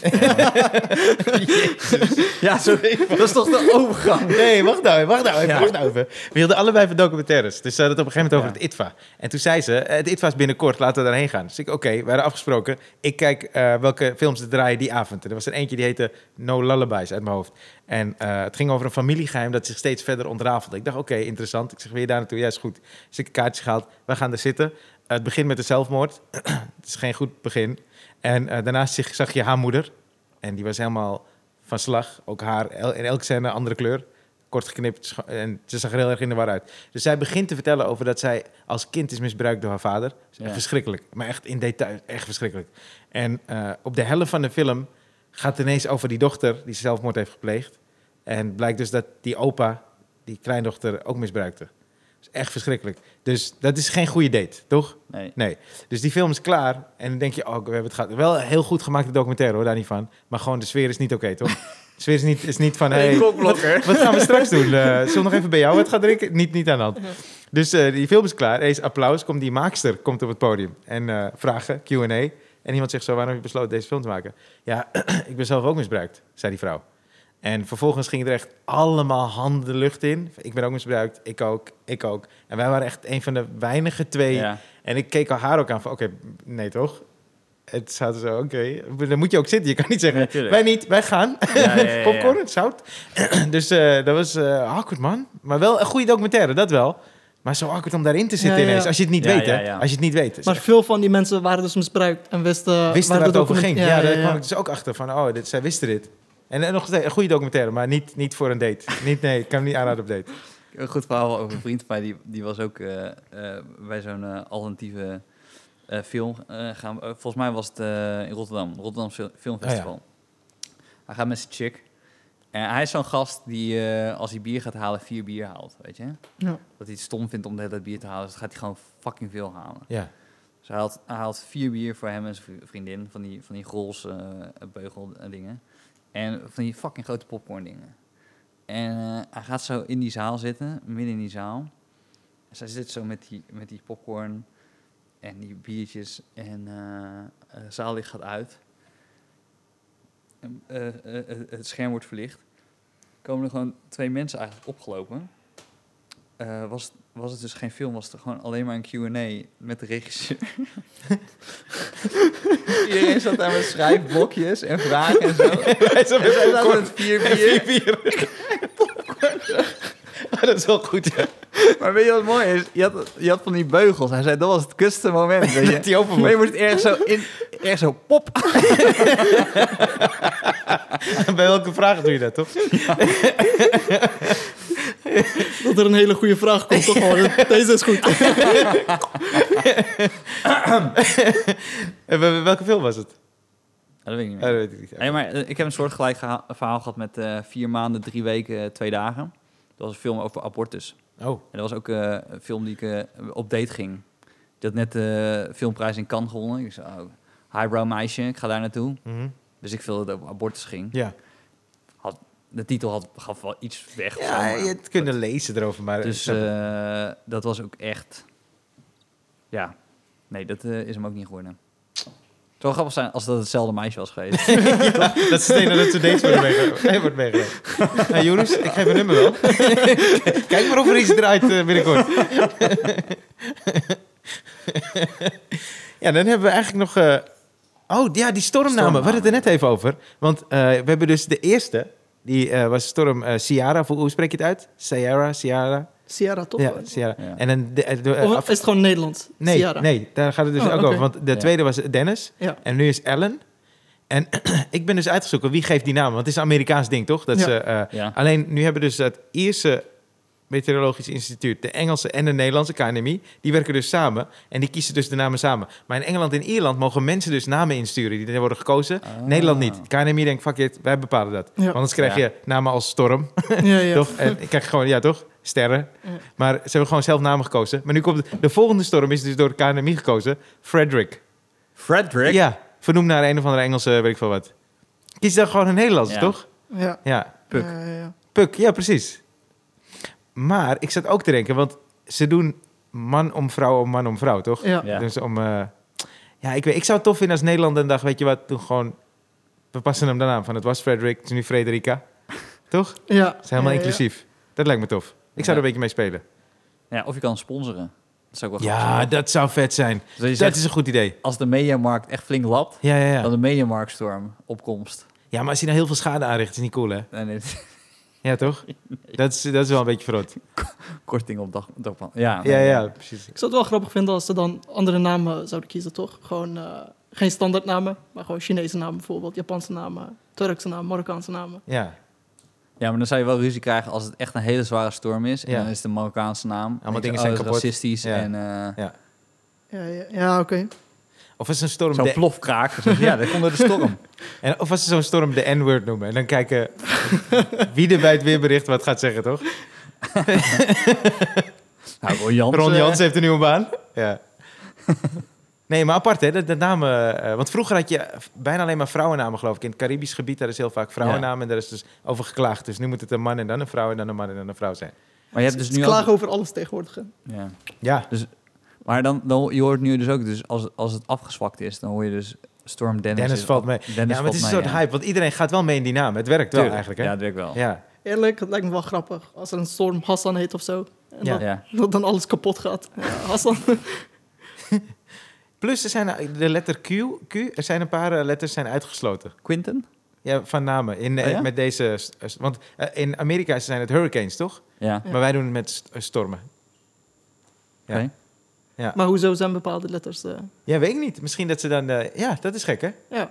ja, zo, dat is toch de overgang? Nee, wacht nou, wacht nou even, Ja. wacht nou even. We hielden allebei van documentaires. Dus ze hadden het op een gegeven moment over Ja. het ITVA. En toen zei ze, eh, het ITVA is binnenkort, laten we daarheen gaan. Dus ik, oké, we hadden afgesproken. Ik kijk eh, welke films er draaien die avond. En er was er eentje die heette No Lullabies uit mijn hoofd. En eh, het ging over een familiegeheim dat zich steeds verder ontrafelde. Ik dacht, oké, interessant. Ik zeg, wil je daar naartoe? Ja, is goed. Dus ik een kaartje gehaald. We gaan er zitten. Het begint met een zelfmoord. het is geen goed begin. En eh, daarnaast zag, zag je haar moeder. En die was helemaal van slag. Ook haar, el- in elke scène andere kleur. Kort geknipt. En ze zag er heel erg in de war uit. Dus zij begint te vertellen over dat zij als kind is misbruikt door haar vader. Ja. verschrikkelijk. Maar echt in detail. Echt verschrikkelijk. En eh, op de helft van de film gaat het ineens over die dochter die zelfmoord heeft gepleegd. En blijkt dus dat die opa die kleindochter ook misbruikte. Is echt verschrikkelijk. Dus dat is geen goede date, toch? Nee. Nee. Dus die film is klaar. En dan denk je, oh, we hebben het gehad. Wel een heel goed gemaakte documentaire hoor, daar niet van. Maar gewoon de sfeer is niet oké, toch? De sfeer is niet, is niet van, hey, wat, wat gaan we straks doen? Eh zullen we nog even bij jou wat gaan drinken? Niet, niet aan de hand. Dus eh, die film is klaar. Is applaus. Komt die maakster komt op het podium. En eh, vragen, Q&A. En iemand zegt zo, waarom heb je besloten deze film te maken? Ja, ik ben zelf ook misbruikt, zei die vrouw. En vervolgens ging er echt allemaal handen de lucht in. Ik ben ook misbruikt, ik ook, ik ook. En wij waren echt een van de weinige twee Ja. en ik keek al haar ook aan van, oké, nee toch? Het zaten zo, oké. Dan moet je ook zitten. Je kan niet zeggen, wij niet, wij gaan. Ja, ja, ja, ja. Popcorn, zout. dus eh, dat was eh awkward, man. Maar wel een goede documentaire, dat wel. Maar zo awkward om daarin te zitten Ja, ja. ineens. Als je het niet Ja, weet, ja, hè? ja. Als je het niet weet. Dus Maar veel van die mensen waren dus misbruikt en wisten, wisten waar het over ging. Ja, daar ja, kwam ik dus ook achter van, oh, dit, zij wisten dit. En, nog steeds een goede documentaire, maar niet, niet voor een date. niet, nee, ik kan hem niet aanraden op date. Een goed verhaal over een vriend van mij, die, die was ook eh, eh, bij zo'n eh, alternatieve eh, film eh, gaan. volgens mij was het eh, in Rotterdam, Rotterdam Fil- Filmfestival. Hij gaat met zijn chick. En hij is zo'n gast die, eh, als hij bier gaat halen, vier bier haalt, weet je? Ja. Dat hij het stom vindt om de hele tijd bier te halen, dus dan gaat hij gewoon fucking veel halen. Ja. Dus hij haalt, hij haalt vier bier voor hem en zijn vri- vriendin, van die, van die grols eh beugel dingen. En van die fucking grote popcorn dingen. En eh, hij gaat zo in die zaal zitten, midden in die zaal. En zij zit zo met die, met die popcorn en die biertjes en eh eh, zaallicht gaat uit. En, eh, het scherm wordt verlicht. Komen er gewoon twee mensen eigenlijk opgelopen. Was, was het dus geen film, was het gewoon alleen maar een Q&A met de regisseur. Iedereen zat daar met schrijfblokjes en vragen en zo. En zij met vier bier. bier. Ah, dat is wel goed, ja. Maar weet je wat mooi is? Je had, je had van die beugels. Hij zei, dat was het kutste moment. Weet je. Dat die open Maar je moet. moest ergens zo in, ergens zo pop. Bij welke vragen doe je dat, toch? Dat er een hele goede vraag komt, toch gewoon. Deze is goed. En welke film was het? dat weet ik niet meer. dat weet ik niet. Nee, maar eh, ik heb een soort gelijk geha- verhaal gehad met eh, vier maanden, drie weken, eh, twee dagen. Dat was een film over abortus. Oh, En dat was ook eh, een film die ik eh, op date ging. Die had net de filmprijs in Cannes gewonnen. Ik zei, oh, highbrow meisje, ik ga daar naartoe. mhm. Dus ik veel dat het over abortus ging. ja. De titel had, gaf wel iets weg. Ja, je hebt kunnen lezen erover, maar... Dus eh, dat was ook echt... Ja, nee, dat eh, is hem ook niet geworden. Het zou grappig zijn als dat hetzelfde meisje was geweest. dat is Stena dat ze dates worden meegenomen. Nee, wordt meegenomen. Nou, Joris, ik geef een nummer wel. Kijk maar of er iets draait eh, binnenkort. ja, dan hebben we eigenlijk nog... Oh, ja, die stormnamen. We hadden het er net even over. Want we hebben dus de eerste. Die eh, was storm eh Ciara. Hoe spreek je het uit? Ciara, Ciara. Sierra toch? Ja, Sierra. Ja. En dan de, de- de- Of af- is het gewoon Nederlands? nee, Sierra. nee, daar gaat het dus Oh, ook oké. over. Want de Ja. tweede was Dennis Ja. en nu is Ellen. En ik ben dus uitgezocht wie geeft die naam. Want het is een Amerikaans ding, toch? Dat Ja. ze, eh, Ja. Alleen nu hebben dus het Ierse Meteorologisch Instituut, de Engelse en de Nederlandse KNMI, die werken dus samen en die kiezen dus de namen samen. Maar in Engeland en Ierland mogen mensen dus namen insturen die er worden gekozen. Ah. Nederland niet. KNMI denkt, fuck it, wij bepalen dat. Ja. Want anders krijg Ja. je namen als Storm, Ja, ja. toch? En ik krijg gewoon, ja toch? Sterren. Ja. Maar ze hebben gewoon zelf namen gekozen. Maar nu komt de volgende storm is dus door de KNMI gekozen. Frederick. Frederick? Ja, vernoemd naar een of andere Engelse, weet ik veel wat. Kies dan gewoon een Nederlandse, Ja. toch? Ja. Ja. Puk. Ja, ja, ja. Puk, ja, precies. Maar ik zat ook te denken, want ze doen man om vrouw om man om vrouw, toch? Ja. Ja. Dus om... eh, ja, ik, weet, ik zou het tof vinden als Nederland een dag, weet je wat, doen gewoon... We passen hem dan aan van het was Frederik, het is nu Frederica. Toch? Het Ja. is helemaal Ja, ja. inclusief. Dat lijkt me tof. Ik zou Ja. er een beetje mee spelen. Ja, of je kan sponsoren. Dat zou ook wel Ja, zijn. dat zou vet zijn. Dus je Dat zegt, is een goed idee. als de mediamarkt echt flink lapt, Ja, ja, dan ja. de mediamarktstorm opkomst. Ja, maar als hij nou heel veel schade aanricht, is niet cool, hè? En nee, Ja, toch? Dat is, dat is wel een beetje verrot. korting op dag, dag van. Ja, Ja, ja, precies. Ik zou het wel grappig vinden als ze dan andere namen zouden kiezen, toch? Gewoon eh, geen standaardnamen, maar gewoon Chinese namen bijvoorbeeld, Japanse namen, Turkse namen, Marokkaanse namen. Ja, Ja, maar dan zou je wel ruzie krijgen als het echt een hele zware storm is. En Ja. dan is het een Marokkaanse naam. Allemaal dingen zijn oh, racistisch. Ja. En eh, Ja, ja, ja oké. Of als een storm zo'n de, plofkraak. Dus ja, dat komt door de storm. en of als ze zo'n storm de N-word noemen. En dan kijken wie er bij het weerbericht wat gaat zeggen, toch? Nou, Ron Jans. Ron eh, Jans heeft een nieuwe baan. Ja. Nee, maar apart hè, de, de namen. eh, want vroeger had je bijna alleen maar vrouwennamen, geloof ik. In het Caribisch gebied, daar is heel vaak vrouwennamen. En daar is dus over geklaagd. Dus nu moet het een man en dan een vrouw en dan een man en dan een vrouw zijn. Maar je hebt dus nu klagen al... over alles tegenwoordig. hè. Ja. Ja, Maar dan, dan, je hoort nu dus ook, dus als, als het afgezwakt is, dan hoor je dus Storm Dennis. Dennis is valt mee. Dennis ja, maar het is een soort ja. hype. Want iedereen gaat wel mee in die naam. Het werkt wel Tuurlijk. eigenlijk, hè? Ja, dat werkt wel. Ja. Eerlijk, het lijkt me wel grappig als er een storm Hassan heet of zo. En Ja. dat, Ja. dat dan alles kapot gaat. Ja, Hassan. Plus, er zijn eh, de letter Q, Q. Er zijn een paar eh, letters zijn uitgesloten. Quinten? Ja, van namen. In, eh, Oh ja? Met deze... Want eh, in Amerika zijn het hurricanes, toch? Ja. Ja. Maar wij doen het met st- stormen. Ja. Oké. Ja. Maar hoezo zijn bepaalde letters... eh, Ja, weet ik niet. Misschien dat ze dan... eh, ja, dat is gek, hè? ja.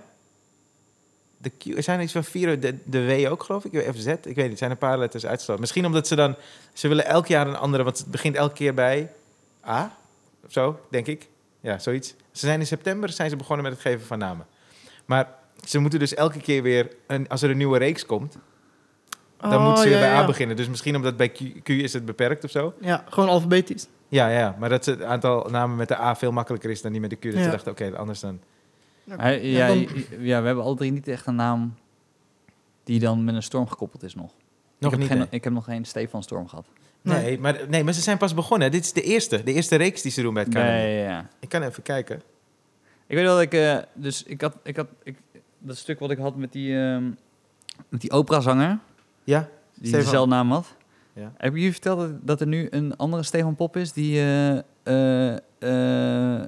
De Q, er zijn iets van vier, de, de W ook, geloof ik. Of Z, ik weet niet. Er zijn een paar letters uitgesloten. Misschien omdat ze dan... Ze willen elk jaar een andere... Want het begint elke keer bij A, of zo, denk ik. Ja, zoiets. Ze zijn in september zijn ze begonnen met het geven van namen. Maar ze moeten dus elke keer weer... Een, als er een nieuwe reeks komt, dan Oh, moeten ze weer ja, bij A ja. beginnen. Dus misschien omdat bij Q, Q is het beperkt of zo. Ja, gewoon alfabetisch. Ja, ja, maar dat het aantal namen met de A veel makkelijker is dan die met de Q. Dat Ja. ze dachten, oké, anders dan... Ja, Ja, ja, we hebben alle drie niet echt een naam die dan met een storm gekoppeld is nog. Nog ik, niet, heb geen, nee. ik heb nog geen Stefan Storm gehad. Nee, Nee. maar, nee, maar ze zijn pas begonnen. Dit is de eerste. De eerste reeks die ze doen bij het KNMI. Nee, ja. Ik kan even kijken. Ik weet wel dat ik... eh, dus ik had... Ik had ik, dat stuk wat ik had met die, ehm met die operazanger, Ja? die Stefan. dezelfde naam had. Ja. Heb jullie verteld dat, dat er nu een andere Stefan Pop is die eh, eh, eh,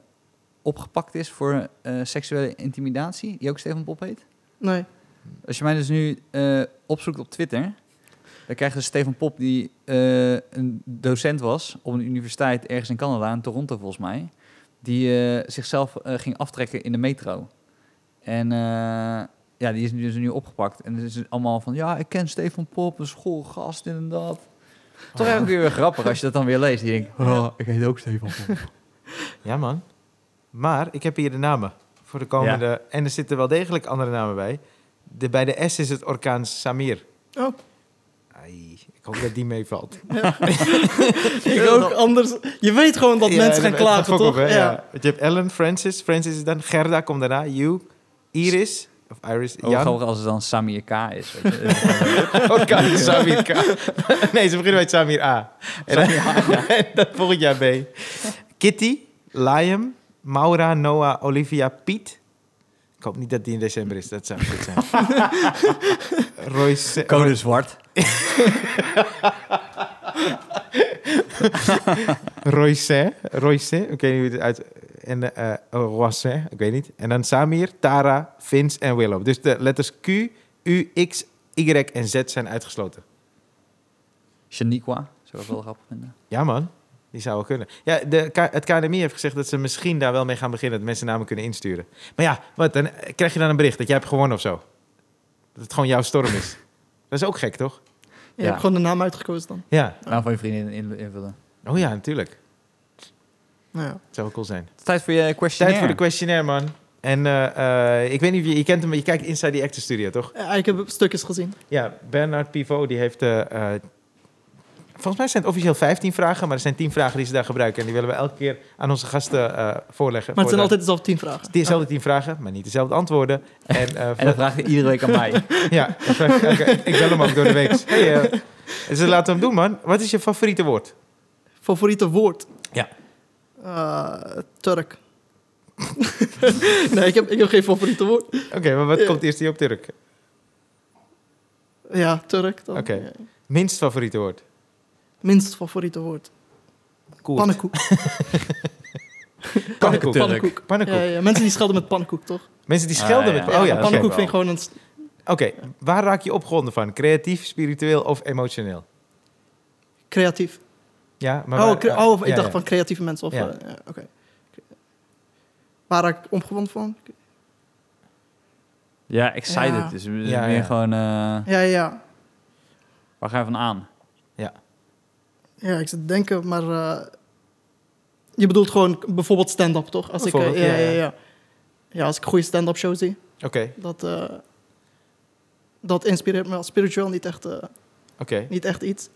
opgepakt is voor eh, seksuele intimidatie? Die ook Stefan Pop heet? Nee. Als je mij dus nu eh, opzoekt op Twitter, dan krijg je dus Stefan Pop, die eh, een docent was op een universiteit ergens in Canada, in Toronto volgens mij, die eh, zichzelf ging aftrekken in de metro. En eh, ja, die is nu dus nu opgepakt. En het is allemaal van, ja, ik ken Stefan Pop, een schoolgast, en dat. Toch Oh. eigenlijk weer, weer grappig als je dat dan weer leest. Je denkt, oh, ik heet ook Stefan Pop. Ja, man. Maar ik heb hier de namen voor de komende... En er zitten wel degelijk andere namen bij. De, bij de S is het orkaan Samir. Oh, Ai, ik hoop dat die meevalt. ik ook. Anders... Je weet gewoon dat Ja, mensen gaan klagen, toch? op, ja. Je hebt Ellen, Francis. Francis is dan Gerda, komt daarna. You, Iris. Of Iris, Oh, Jan. als het dan Samir K is. Weet je. Orkaan Samir K. nee, ze beginnen met Samir A. En dan, en dan volgend jaar B. Kitty, Liam, Maura, Noah, Olivia, Piet. Ik hoop niet dat die in december is. Dat zou goed zijn. Royce, Code zwart. Royce, Royce, ik weet niet hoe het uit... En eh Roissin, ik weet niet. En dan Samir, Tara, Vince en Willow. Dus de letters Q, U, X, Y en Z zijn uitgesloten. Shaniqua. Zou ik wel grappig vinden. Ja, man. Die zou wel kunnen. Ja, de, het KNMI heeft gezegd dat ze misschien daar wel mee gaan beginnen. Dat mensen namen kunnen insturen. Maar ja, wat, dan eh, krijg je dan een bericht dat jij hebt gewonnen of zo. Dat het gewoon jouw storm is. Dat is ook gek, toch? Je Ja. hebt gewoon de naam uitgekozen dan. Ja. Nou, van je vriendin in, invullen. Oh ja, natuurlijk. Nou ja. Dat zou wel cool zijn. Het is tijd voor je Tijd questionnaire. voor de questionnaire, man. En eh, eh, ik weet niet of je, je kent hem, maar je kijkt Inside the Actor Studio, toch? Ja, ik heb stukjes gezien. Ja, Bernard Pivot, die heeft... eh, eh, volgens mij zijn het officieel 15 vragen, maar er zijn 10 vragen die ze daar gebruiken. En die willen we elke keer aan onze gasten eh, voorleggen. Maar het zijn altijd dezelfde tien vragen. de- Dezelfde 10 vragen, maar niet dezelfde antwoorden. En, eh, En dan vraagt hij iedere week aan mij. Ja, vraag ik, bel hem ook door de week. Hey, dus laten we hem doen, man. Wat is je favoriete woord? Favoriete woord? Ja. Eh, Turk. nee, ik heb, ik heb geen favoriete woord. Oké, maar wat Ja. komt eerst hier op Turk? Ja, Turk. dan. Oké. Ja. Minst favoriete woord? Minst favoriete woord. Koert. Pannenkoek. Pannenkoek. Pannenkoek. Pannenkoek. Ja, ja, mensen die schelden met pannenkoek, toch? Mensen die schelden Ah, ja. met... Oh ja, pannenkoek vind ik gewoon een... Oké, waar raak je opgewonden van? Creatief, spiritueel of emotioneel? creatief. Ja, maar oh, waar- oh, ik ja, dacht ja. van creatieve mensen. Of, Ja. eh, ja, Oké. Waar raak ik opgewonden van? Ja, excited. Ja. Dus meer Ja, ja. gewoon... eh, Ja, ja. waar ga je van aan? Ja, ik zit te denken, maar... eh, je bedoelt gewoon bijvoorbeeld stand-up, toch? Als ik, eh, ja, ja, ja, ja. ja. ja, als ik een goede stand-up show zie, Oké, dat, eh, dat inspireert me wel. Spiritueel niet echt, eh, oké. niet echt iets.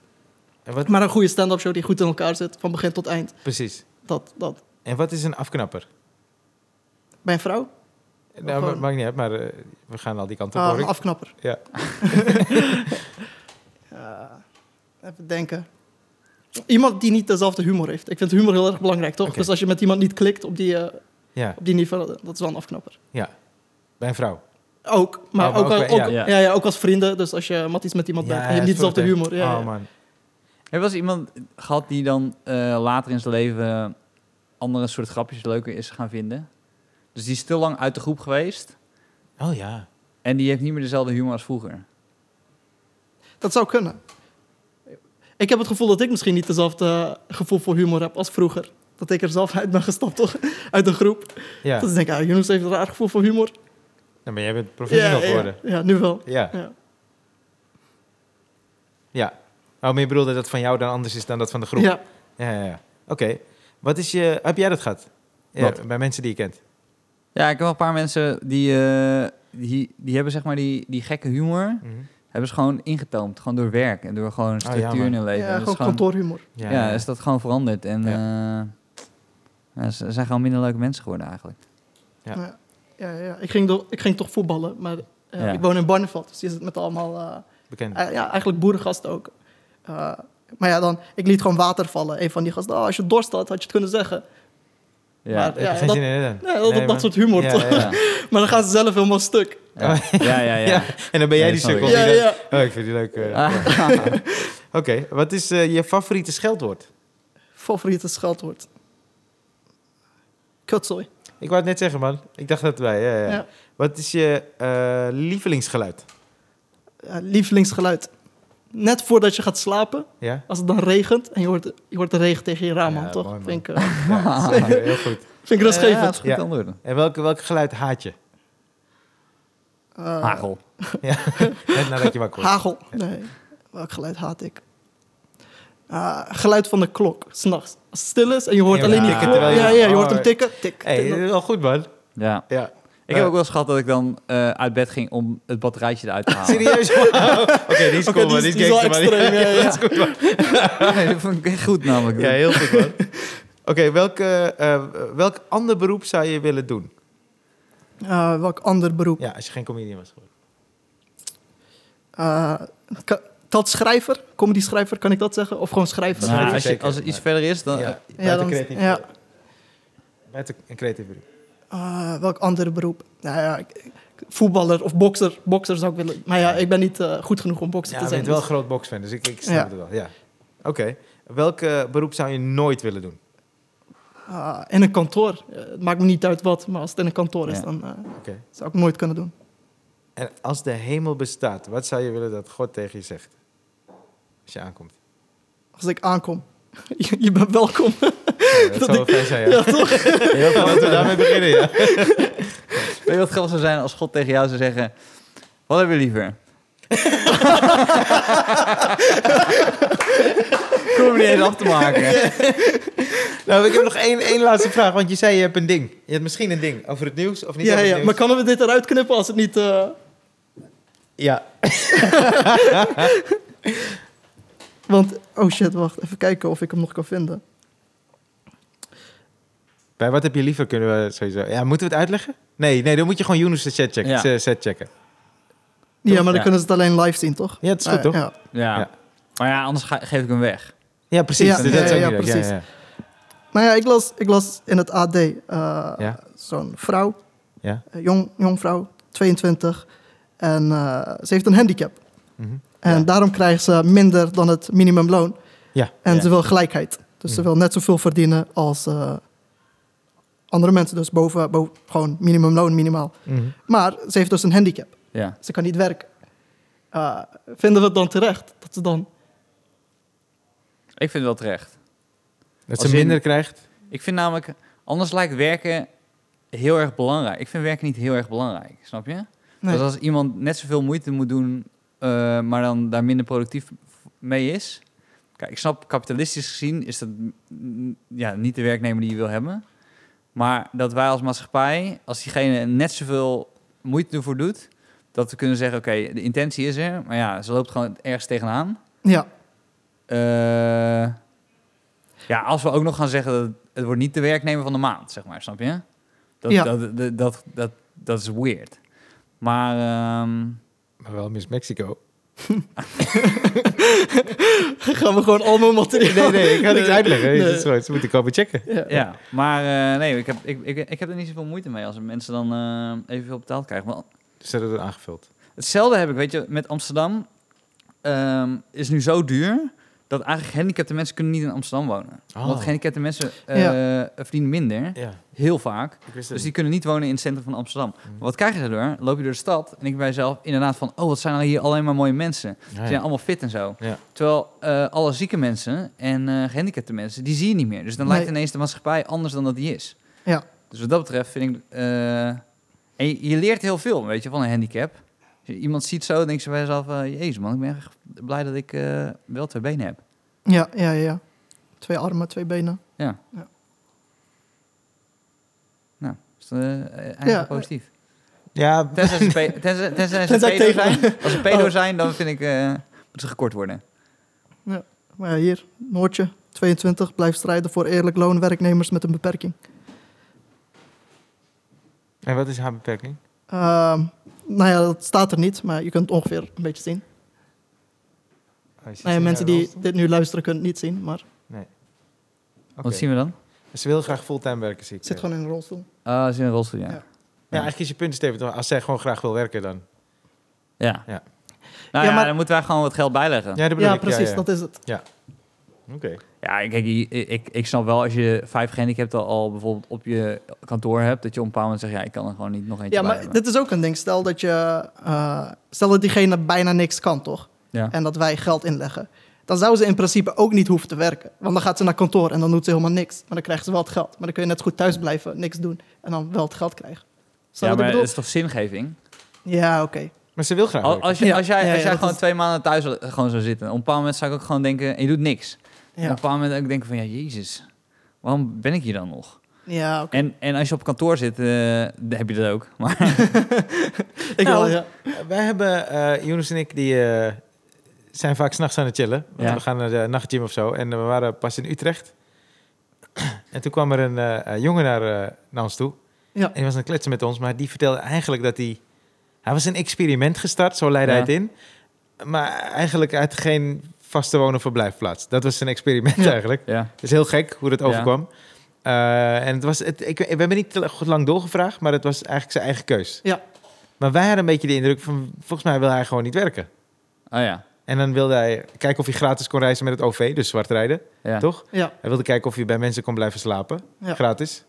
En wat... Maar een goede stand-up show die goed in elkaar zit, van begin tot eind. Precies. Dat, dat. En wat is een afknapper? Bij een vrouw? Nou, gewoon- maakt niet uit, maar eh, we gaan al die kanten op. Ah, een afknapper. Ja. Even denken. Iemand die niet dezelfde humor heeft. Ik vind humor heel erg belangrijk, toch? Dus als je met iemand niet klikt op die, eh, Ja, op die niveau, dat is wel een afknapper. ja. Bij een vrouw. Ook, maar, Oh, maar ook, ook bij- ook, ja. ja. Ook als vrienden. Dus als je iets met iemand bent en je hebt niet dezelfde humor. Ja, Oh ja. man. Heb je wel eens iemand gehad die dan eh, later in zijn leven andere soort grapjes leuker is gaan vinden? Dus die is te lang uit de groep geweest Oh ja. en die heeft niet meer dezelfde humor als vroeger. Dat zou kunnen. Ik heb het gevoel dat ik misschien niet dezelfde gevoel voor humor heb als vroeger. Dat ik er zelf uit ben gestapt, toch? Uit de groep. Ja. Dat ik denk, ah, Yunus heeft een raar gevoel voor humor. Nou, maar jij bent professional ja, geworden. ja, ja, nu wel. Ja. Ja. Ja. Oh, maar je bedoelde dat dat van jou dan anders is dan dat van de groep? Ja. Ja, ja, ja. Oké. Wat is je... Heb jij dat gehad? Ja, Wat? bij mensen die je kent? Ja, ik heb wel een paar mensen die, eh, die, die hebben zeg maar die, die gekke humor, Mhm. hebben ze gewoon ingetoomd. Gewoon door werk en door gewoon structuur Oh, man. in hun leven. Ja, is gewoon kantoorhumor. Ja, ja, is dat gewoon veranderd. En Ja. eh, ze zijn gewoon minder leuke mensen geworden eigenlijk. Ja. Ja. Ja, ja. Ik, ging do- ik ging toch voetballen, maar eh, Ja. ik woon in Barneveld. Dus je zit met allemaal, eh, Bekend. eh, ja, eigenlijk boerengasten ook. Eh, maar ja, dan, ik liet gewoon water vallen. Een van die gasten, oh, als je dorst had, had je het kunnen zeggen. Ja, Maar- ja, geen dat- zin in dan? Ja, dat, Nee, dat soort humor, Ja, toch? ja. Maar dan gaan ze zelf helemaal stuk. Ja, ja, ja. ja. En dan ben jij Ja, die sukkel. ik. Ja, die dan-. Oh, ik vind die leuk. eh. Ah. Oké, wat is eh, je favoriete scheldwoord? Favoriete scheldwoord. Kutzooi. Ik wou het net zeggen, man. Ik dacht dat wij. Ja, ja. Ja. Wat is je eh, lievelingsgeluid? Ja, lievelingsgeluid. Net voordat je gaat slapen, Ja? als het dan regent en je hoort, je hoort de regen tegen je raam Ja, aan, toch? mooi, vind, ik, eh, ja heel goed. vind ik Ja, rustgevend. dat is goed Ja. En welk, welk geluid haat je? Eh, Hagel. Net nadat je wakker. Hagel. Nee, welk geluid haat ik? Ah, geluid van de klok, s'nachts. Als het stil is en je hoort Ja, alleen die tikken klok. terwijl je- Ja, ja, je hoort Oh, hem tikken. Tik, hey, tik. dat is wel goed, man. Ja. Ja. Ik heb ook wel eens gehad dat ik dan eh, uit bed ging om het batterijtje eruit te halen. Serieus? Oké, die is Oké, cool, man. die Die is- is die is wel gangster, man. extreem, ja, ja. dat is goed, man. Nee, dat vond ik echt goed namelijk. Ja, heel goed, man. Oké, welk, eh, eh, welk ander beroep zou je willen doen? Welk ander beroep? Ja, als je geen comedian was geworden. Ah, ka- dat schrijver, comedy schrijver, kan ik dat zeggen? Of gewoon schrijver? Nou, Ja, als, je, als het iets verder is, dan... ja, eh, buiten dan- creatief. ja. Buiten een creatief beroep. Ah, welk ander beroep? Nou ja, ik- ik- voetballer of bokser. Bokser zou ik willen. Maar ja, ik ben niet eh, goed genoeg om bokser Ja, te zijn. bent wel een dus- groot boxfan, dus ik, ik snap Ja. het wel. Ja. Oké. Welk eh, beroep zou je nooit willen doen? Ah, in een kantoor. Eh, het maakt me niet uit wat, maar als het in een kantoor is, dan eh, zou ik nooit kunnen doen. En als de hemel bestaat, wat zou je willen dat God tegen je zegt? Als je aankomt. als ik aankom. Je, je bent welkom. Dat zou wel fijn zijn, ja. Ja, toch? Heel Ja, Laten we daarmee beginnen, ja. Weet je wat grappig zou zijn als God tegen jou zou zeggen... Wat heb je liever? Kom hem niet eens af te maken. Nou, ik heb nog één, één laatste vraag, want je zei je hebt een ding. Je hebt misschien een ding over het nieuws of niet Ja, over het ja. nieuws. Maar kunnen we dit eruit knippen als het niet... eh, Ja. Want, oh shit, wacht. Even kijken of ik hem nog kan vinden. Bij wat heb je liever kunnen we sowieso... Ja, moeten we het uitleggen? Nee, nee, dan moet je gewoon Yunus de chat checken. Ja. Set checken. Ja, maar dan Ja. kunnen ze het alleen live zien, toch? Ja, het is goed, Ah, toch? Ja. Ja. Ja. Maar ja, anders ga- geef ik hem weg. Ja, precies. Ja, dat ja, is ook ja, niet leuk. precies. Ja, ja. Nou ja, ik las, ik las in het AD. eh, Ja. Zo'n vrouw, Ja. een jong, jong vrouw, 22. En eh, ze heeft een handicap. Mhm. En Ja. daarom krijgt ze minder dan het minimumloon. Ja. En Ja. ze wil gelijkheid. Dus ze Mhm. wil net zoveel verdienen als eh, andere mensen. Dus boven, boven gewoon minimumloon minimaal. Mhm. Maar ze heeft dus een handicap. Ja. Ze kan niet werken. Eh, vinden we het dan terecht dat ze dan... Ik vind het wel terecht. Dat Als ze in- minder krijgt. Ik vind namelijk... Anders lijkt werken heel erg belangrijk. Ik vind werken niet heel erg belangrijk. Snap je? Nee. Dus als iemand net zoveel moeite moet doen... eh, maar dan daar minder productief mee is... Kijk, ik snap, kapitalistisch gezien is dat ja, niet de werknemer die je wil hebben. Maar dat wij als maatschappij, als diegene net zoveel moeite ervoor doet, dat we kunnen zeggen, oké, de intentie is er, maar ja, ze loopt gewoon ergens tegenaan. Ja, Eh, ja, als we ook nog gaan zeggen, dat het wordt niet de werknemer van de maand, zeg maar, snap je? Dat, Ja. dat, dat, dat, dat, dat is weird. Maar ehm, Maar wel Miss Mexico. gaan we gewoon allemaal materiaal... Nee, nee, ik ga niks uitleggen. Nee. Het is gewoon, ze moeten komen checken. Ja. ja, maar eh, nee, ik heb, ik, ik, ik heb er niet zoveel moeite mee als mensen dan eh evenveel betaald krijgen. Want Dus dat wordt aangevuld. Hetzelfde heb ik, weet je, met Amsterdam. ehm, is nu zo duur dat eigenlijk gehandicapte mensen kunnen niet in Amsterdam wonen. Oh. Want gehandicapte mensen eh, verdienen minder, Ja, heel vaak. Dus die kunnen niet wonen in het centrum van Amsterdam. Mhm. Maar wat krijg je daardoor? Loop je door de stad en ik ben bij jezelf inderdaad van... oh, wat zijn er hier alleen maar mooie mensen. Ze Ja, zijn allemaal fit en zo. Ja. Terwijl eh, alle zieke mensen en eh gehandicapte mensen, die zie je niet meer. Dus dan Nee. lijkt ineens de maatschappij anders dan dat die is. Ja. Dus wat dat betreft vind ik... eh, en je, je leert heel veel, weet je, van een handicap. Als je iemand ziet zo, dan denk je bij jezelf... Jezus man, ik ben echt blij dat ik eh, wel twee benen heb. Ja, ja, ja. Twee armen, twee benen. Ja. Ja. Is dat, eh, eigenlijk Ja. positief. ja, Tenzij ze, pe- tenzij, tenzij ze Tenzij pedo zijn. Als ze pedo Oh. zijn, dan vind ik... eh moeten ze gekort worden. Maar ja, hier, Noortje, 22, blijft strijden voor eerlijk loon werknemers met een beperking. en wat is haar beperking? Ehm, nou ja, dat staat er niet, maar je kunt het ongeveer een beetje zien. Oh, mensen die dit nu luisteren kunnen het niet zien, maar Oké. Wat zien we dan? Ze wil graag fulltime werken, zie ik. zit gewoon in een rolstoel. Ah, ze is in een rolstoel, ja. Ja. Ja. Ja, eigenlijk is je punt, Steven, als zij gewoon graag wil werken dan. ja. Ja. Nou Ja, ja, maar- dan moeten wij gewoon wat geld bijleggen. Ja, Ja, dat bedoel Ja, ik. precies, ja. dat is het. Oké. kijk, ik, ik, ik snap wel als je vijf gehandicapten al bijvoorbeeld op je kantoor hebt, dat je op een bepaald moment zegt, ja, ik kan er gewoon niet nog eentje Ja, maar hebben. dit is ook een ding. Stel dat je, eh, stel dat diegene bijna niks kan, toch? Ja. En dat wij geld inleggen. Dan zou ze in principe ook niet hoeven te werken. Want dan gaat ze naar kantoor en dan doet ze helemaal niks. Maar dan krijgt ze wel het geld. Maar dan kun je net goed thuis blijven, niks doen. En dan wel het geld krijgen. Ja, maar ik is toch zingeving? Ja, oké. Maar ze wil graag Al-. Als, je, Ja, als jij, ja, als ja, jij dat gewoon is- twee maanden thuis gewoon zou zitten, op een bepaald moment zou ik ook gewoon denken, en je doet niks. Op een bepaald moment ook denken van, ja, jezus, waarom ben ik hier dan nog? ja oké. En, en als je op kantoor zit, eh, dan heb je dat ook. Maar Ik Nou, wel, ja. Wij hebben, eh Jonas en ik, die eh, zijn vaak s'nachts aan het chillen. Want Ja. We gaan naar de nachtgym of zo. En we waren pas in Utrecht. en toen kwam er een eh, jongen naar, eh, naar ons toe. Ja. En die was aan het kletsen met ons. Maar die vertelde eigenlijk dat hij... Hij was een experiment gestart, zo leidde hij het in. Maar eigenlijk uit geen vaste woon- of verblijfplaats. Dat was zijn experiment Ja. eigenlijk. ja, Het is heel gek hoe dat Ja. overkwam. Eh, en het was, het, ik, we hebben niet te lang doorgevraagd, maar het was eigenlijk zijn eigen keus. Ja. Maar wij hadden een beetje de indruk van, volgens mij wil hij gewoon niet werken. oh ja, En dan wilde hij kijken of hij gratis kon reizen met het OV, dus zwart rijden, ja. toch? Ja, Hij wilde kijken of hij bij mensen kon blijven slapen, Ja. gratis.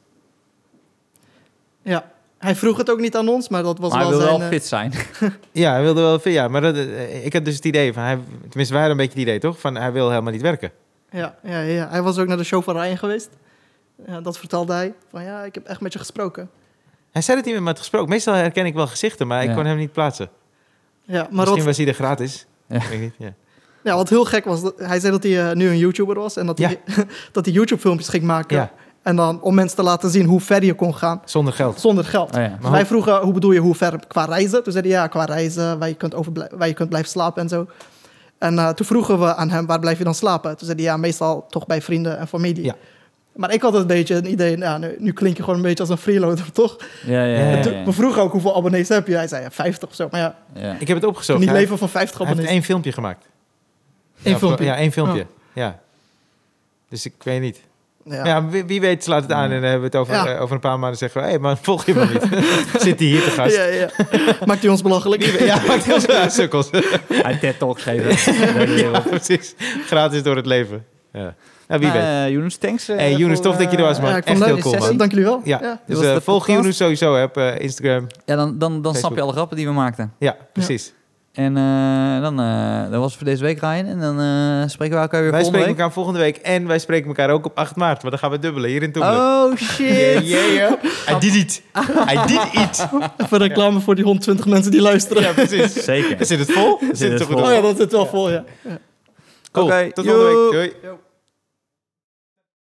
ja. Hij vroeg het ook niet aan ons, maar dat was Maar hij wel wil zijn... wel eh, fit zijn. Ja, hij wilde wel, ja, maar dat, eh, ik had dus het idee van, hij, tenminste wij hadden een beetje het idee, toch? Van hij wil helemaal niet werken. Ja, ja, ja, hij was ook naar de show van Ryan geweest. Ja, dat vertelde hij. Van ja, ik heb echt met je gesproken. Hij zei dat hij met me had gesproken. Meestal herken ik wel gezichten, maar ik Ja. kon hem niet plaatsen. Ja, maar Misschien wat, was hij er gratis. Ja. Ja. ja, wat heel gek was, dat, hij zei dat hij eh, nu een YouTuber was. En dat hij, dat hij YouTube-filmpjes ging maken. Ja. En dan om mensen te laten zien hoe ver je kon gaan Zonder geld. zonder geld. Oh ja. Dus wij vroegen, hoe bedoel je, hoe ver qua reizen? Toen zei hij, ja, qua reizen, waar je kunt, waar je kunt blijven slapen en zo. En eh, toen vroegen we aan hem, waar blijf je dan slapen? Toen zei hij, ja, meestal toch bij vrienden en familie. Ja. Maar ik had een beetje een idee, nou, nu, nu klink je gewoon een beetje als een freeloader, toch? Ja, ja, Ja, ja. En ja, toen- We vroegen ook hoeveel abonnees heb je? Hij zei, ja, 50 of zo. Maar ja, ja. Ik heb het opgezocht. niet Hij- leven van 50 Hij heeft abonnees. één filmpje gemaakt. Eén Ja, filmpje? Ja, één filmpje. Ja. Dus ik weet niet. Ja. Ja, wie, wie weet slaat het aan en dan hebben we het over, Ja. eh, over een paar maanden zeggen we... Hé, hey, man, volg je me niet? Zit hij hier te gast? Ja, ja. Maakt hij ons belachelijk? Ja, maakt heel veel sukkels. Hij TED Talks geven. ja, precies. Gratis door het leven. Ja. Nou, wie weet. Eh Jonas, thanks. eh, Hey, Jonas, tof dat je er was, eh, man. Ja, ik vond Echt het heel leuk. cool, man. Dank jullie wel. Ja, Ja. dus eh, volg. Jonas sowieso op eh, Instagram. Ja, dan, dan, dan snap je alle grappen die we maakten. Ja, precies. En eh, dan, eh dat was het voor deze week, Ryan. En dan eh, spreken we elkaar weer Wij volgende spreken week. elkaar volgende week en wij spreken elkaar ook op 8 maart. Want dan gaan we dubbelen hier in Toemler. Oh, shit. Yeah, yeah, yeah. I did it. I did it. Even reclame voor die 120 mensen die luisteren. Ja, precies. Zeker. Zit het vol? Zit het het vol. Oh ja, dat zit wel vol, ja. Cool. Oké, Tot volgende week. Doei. Yo.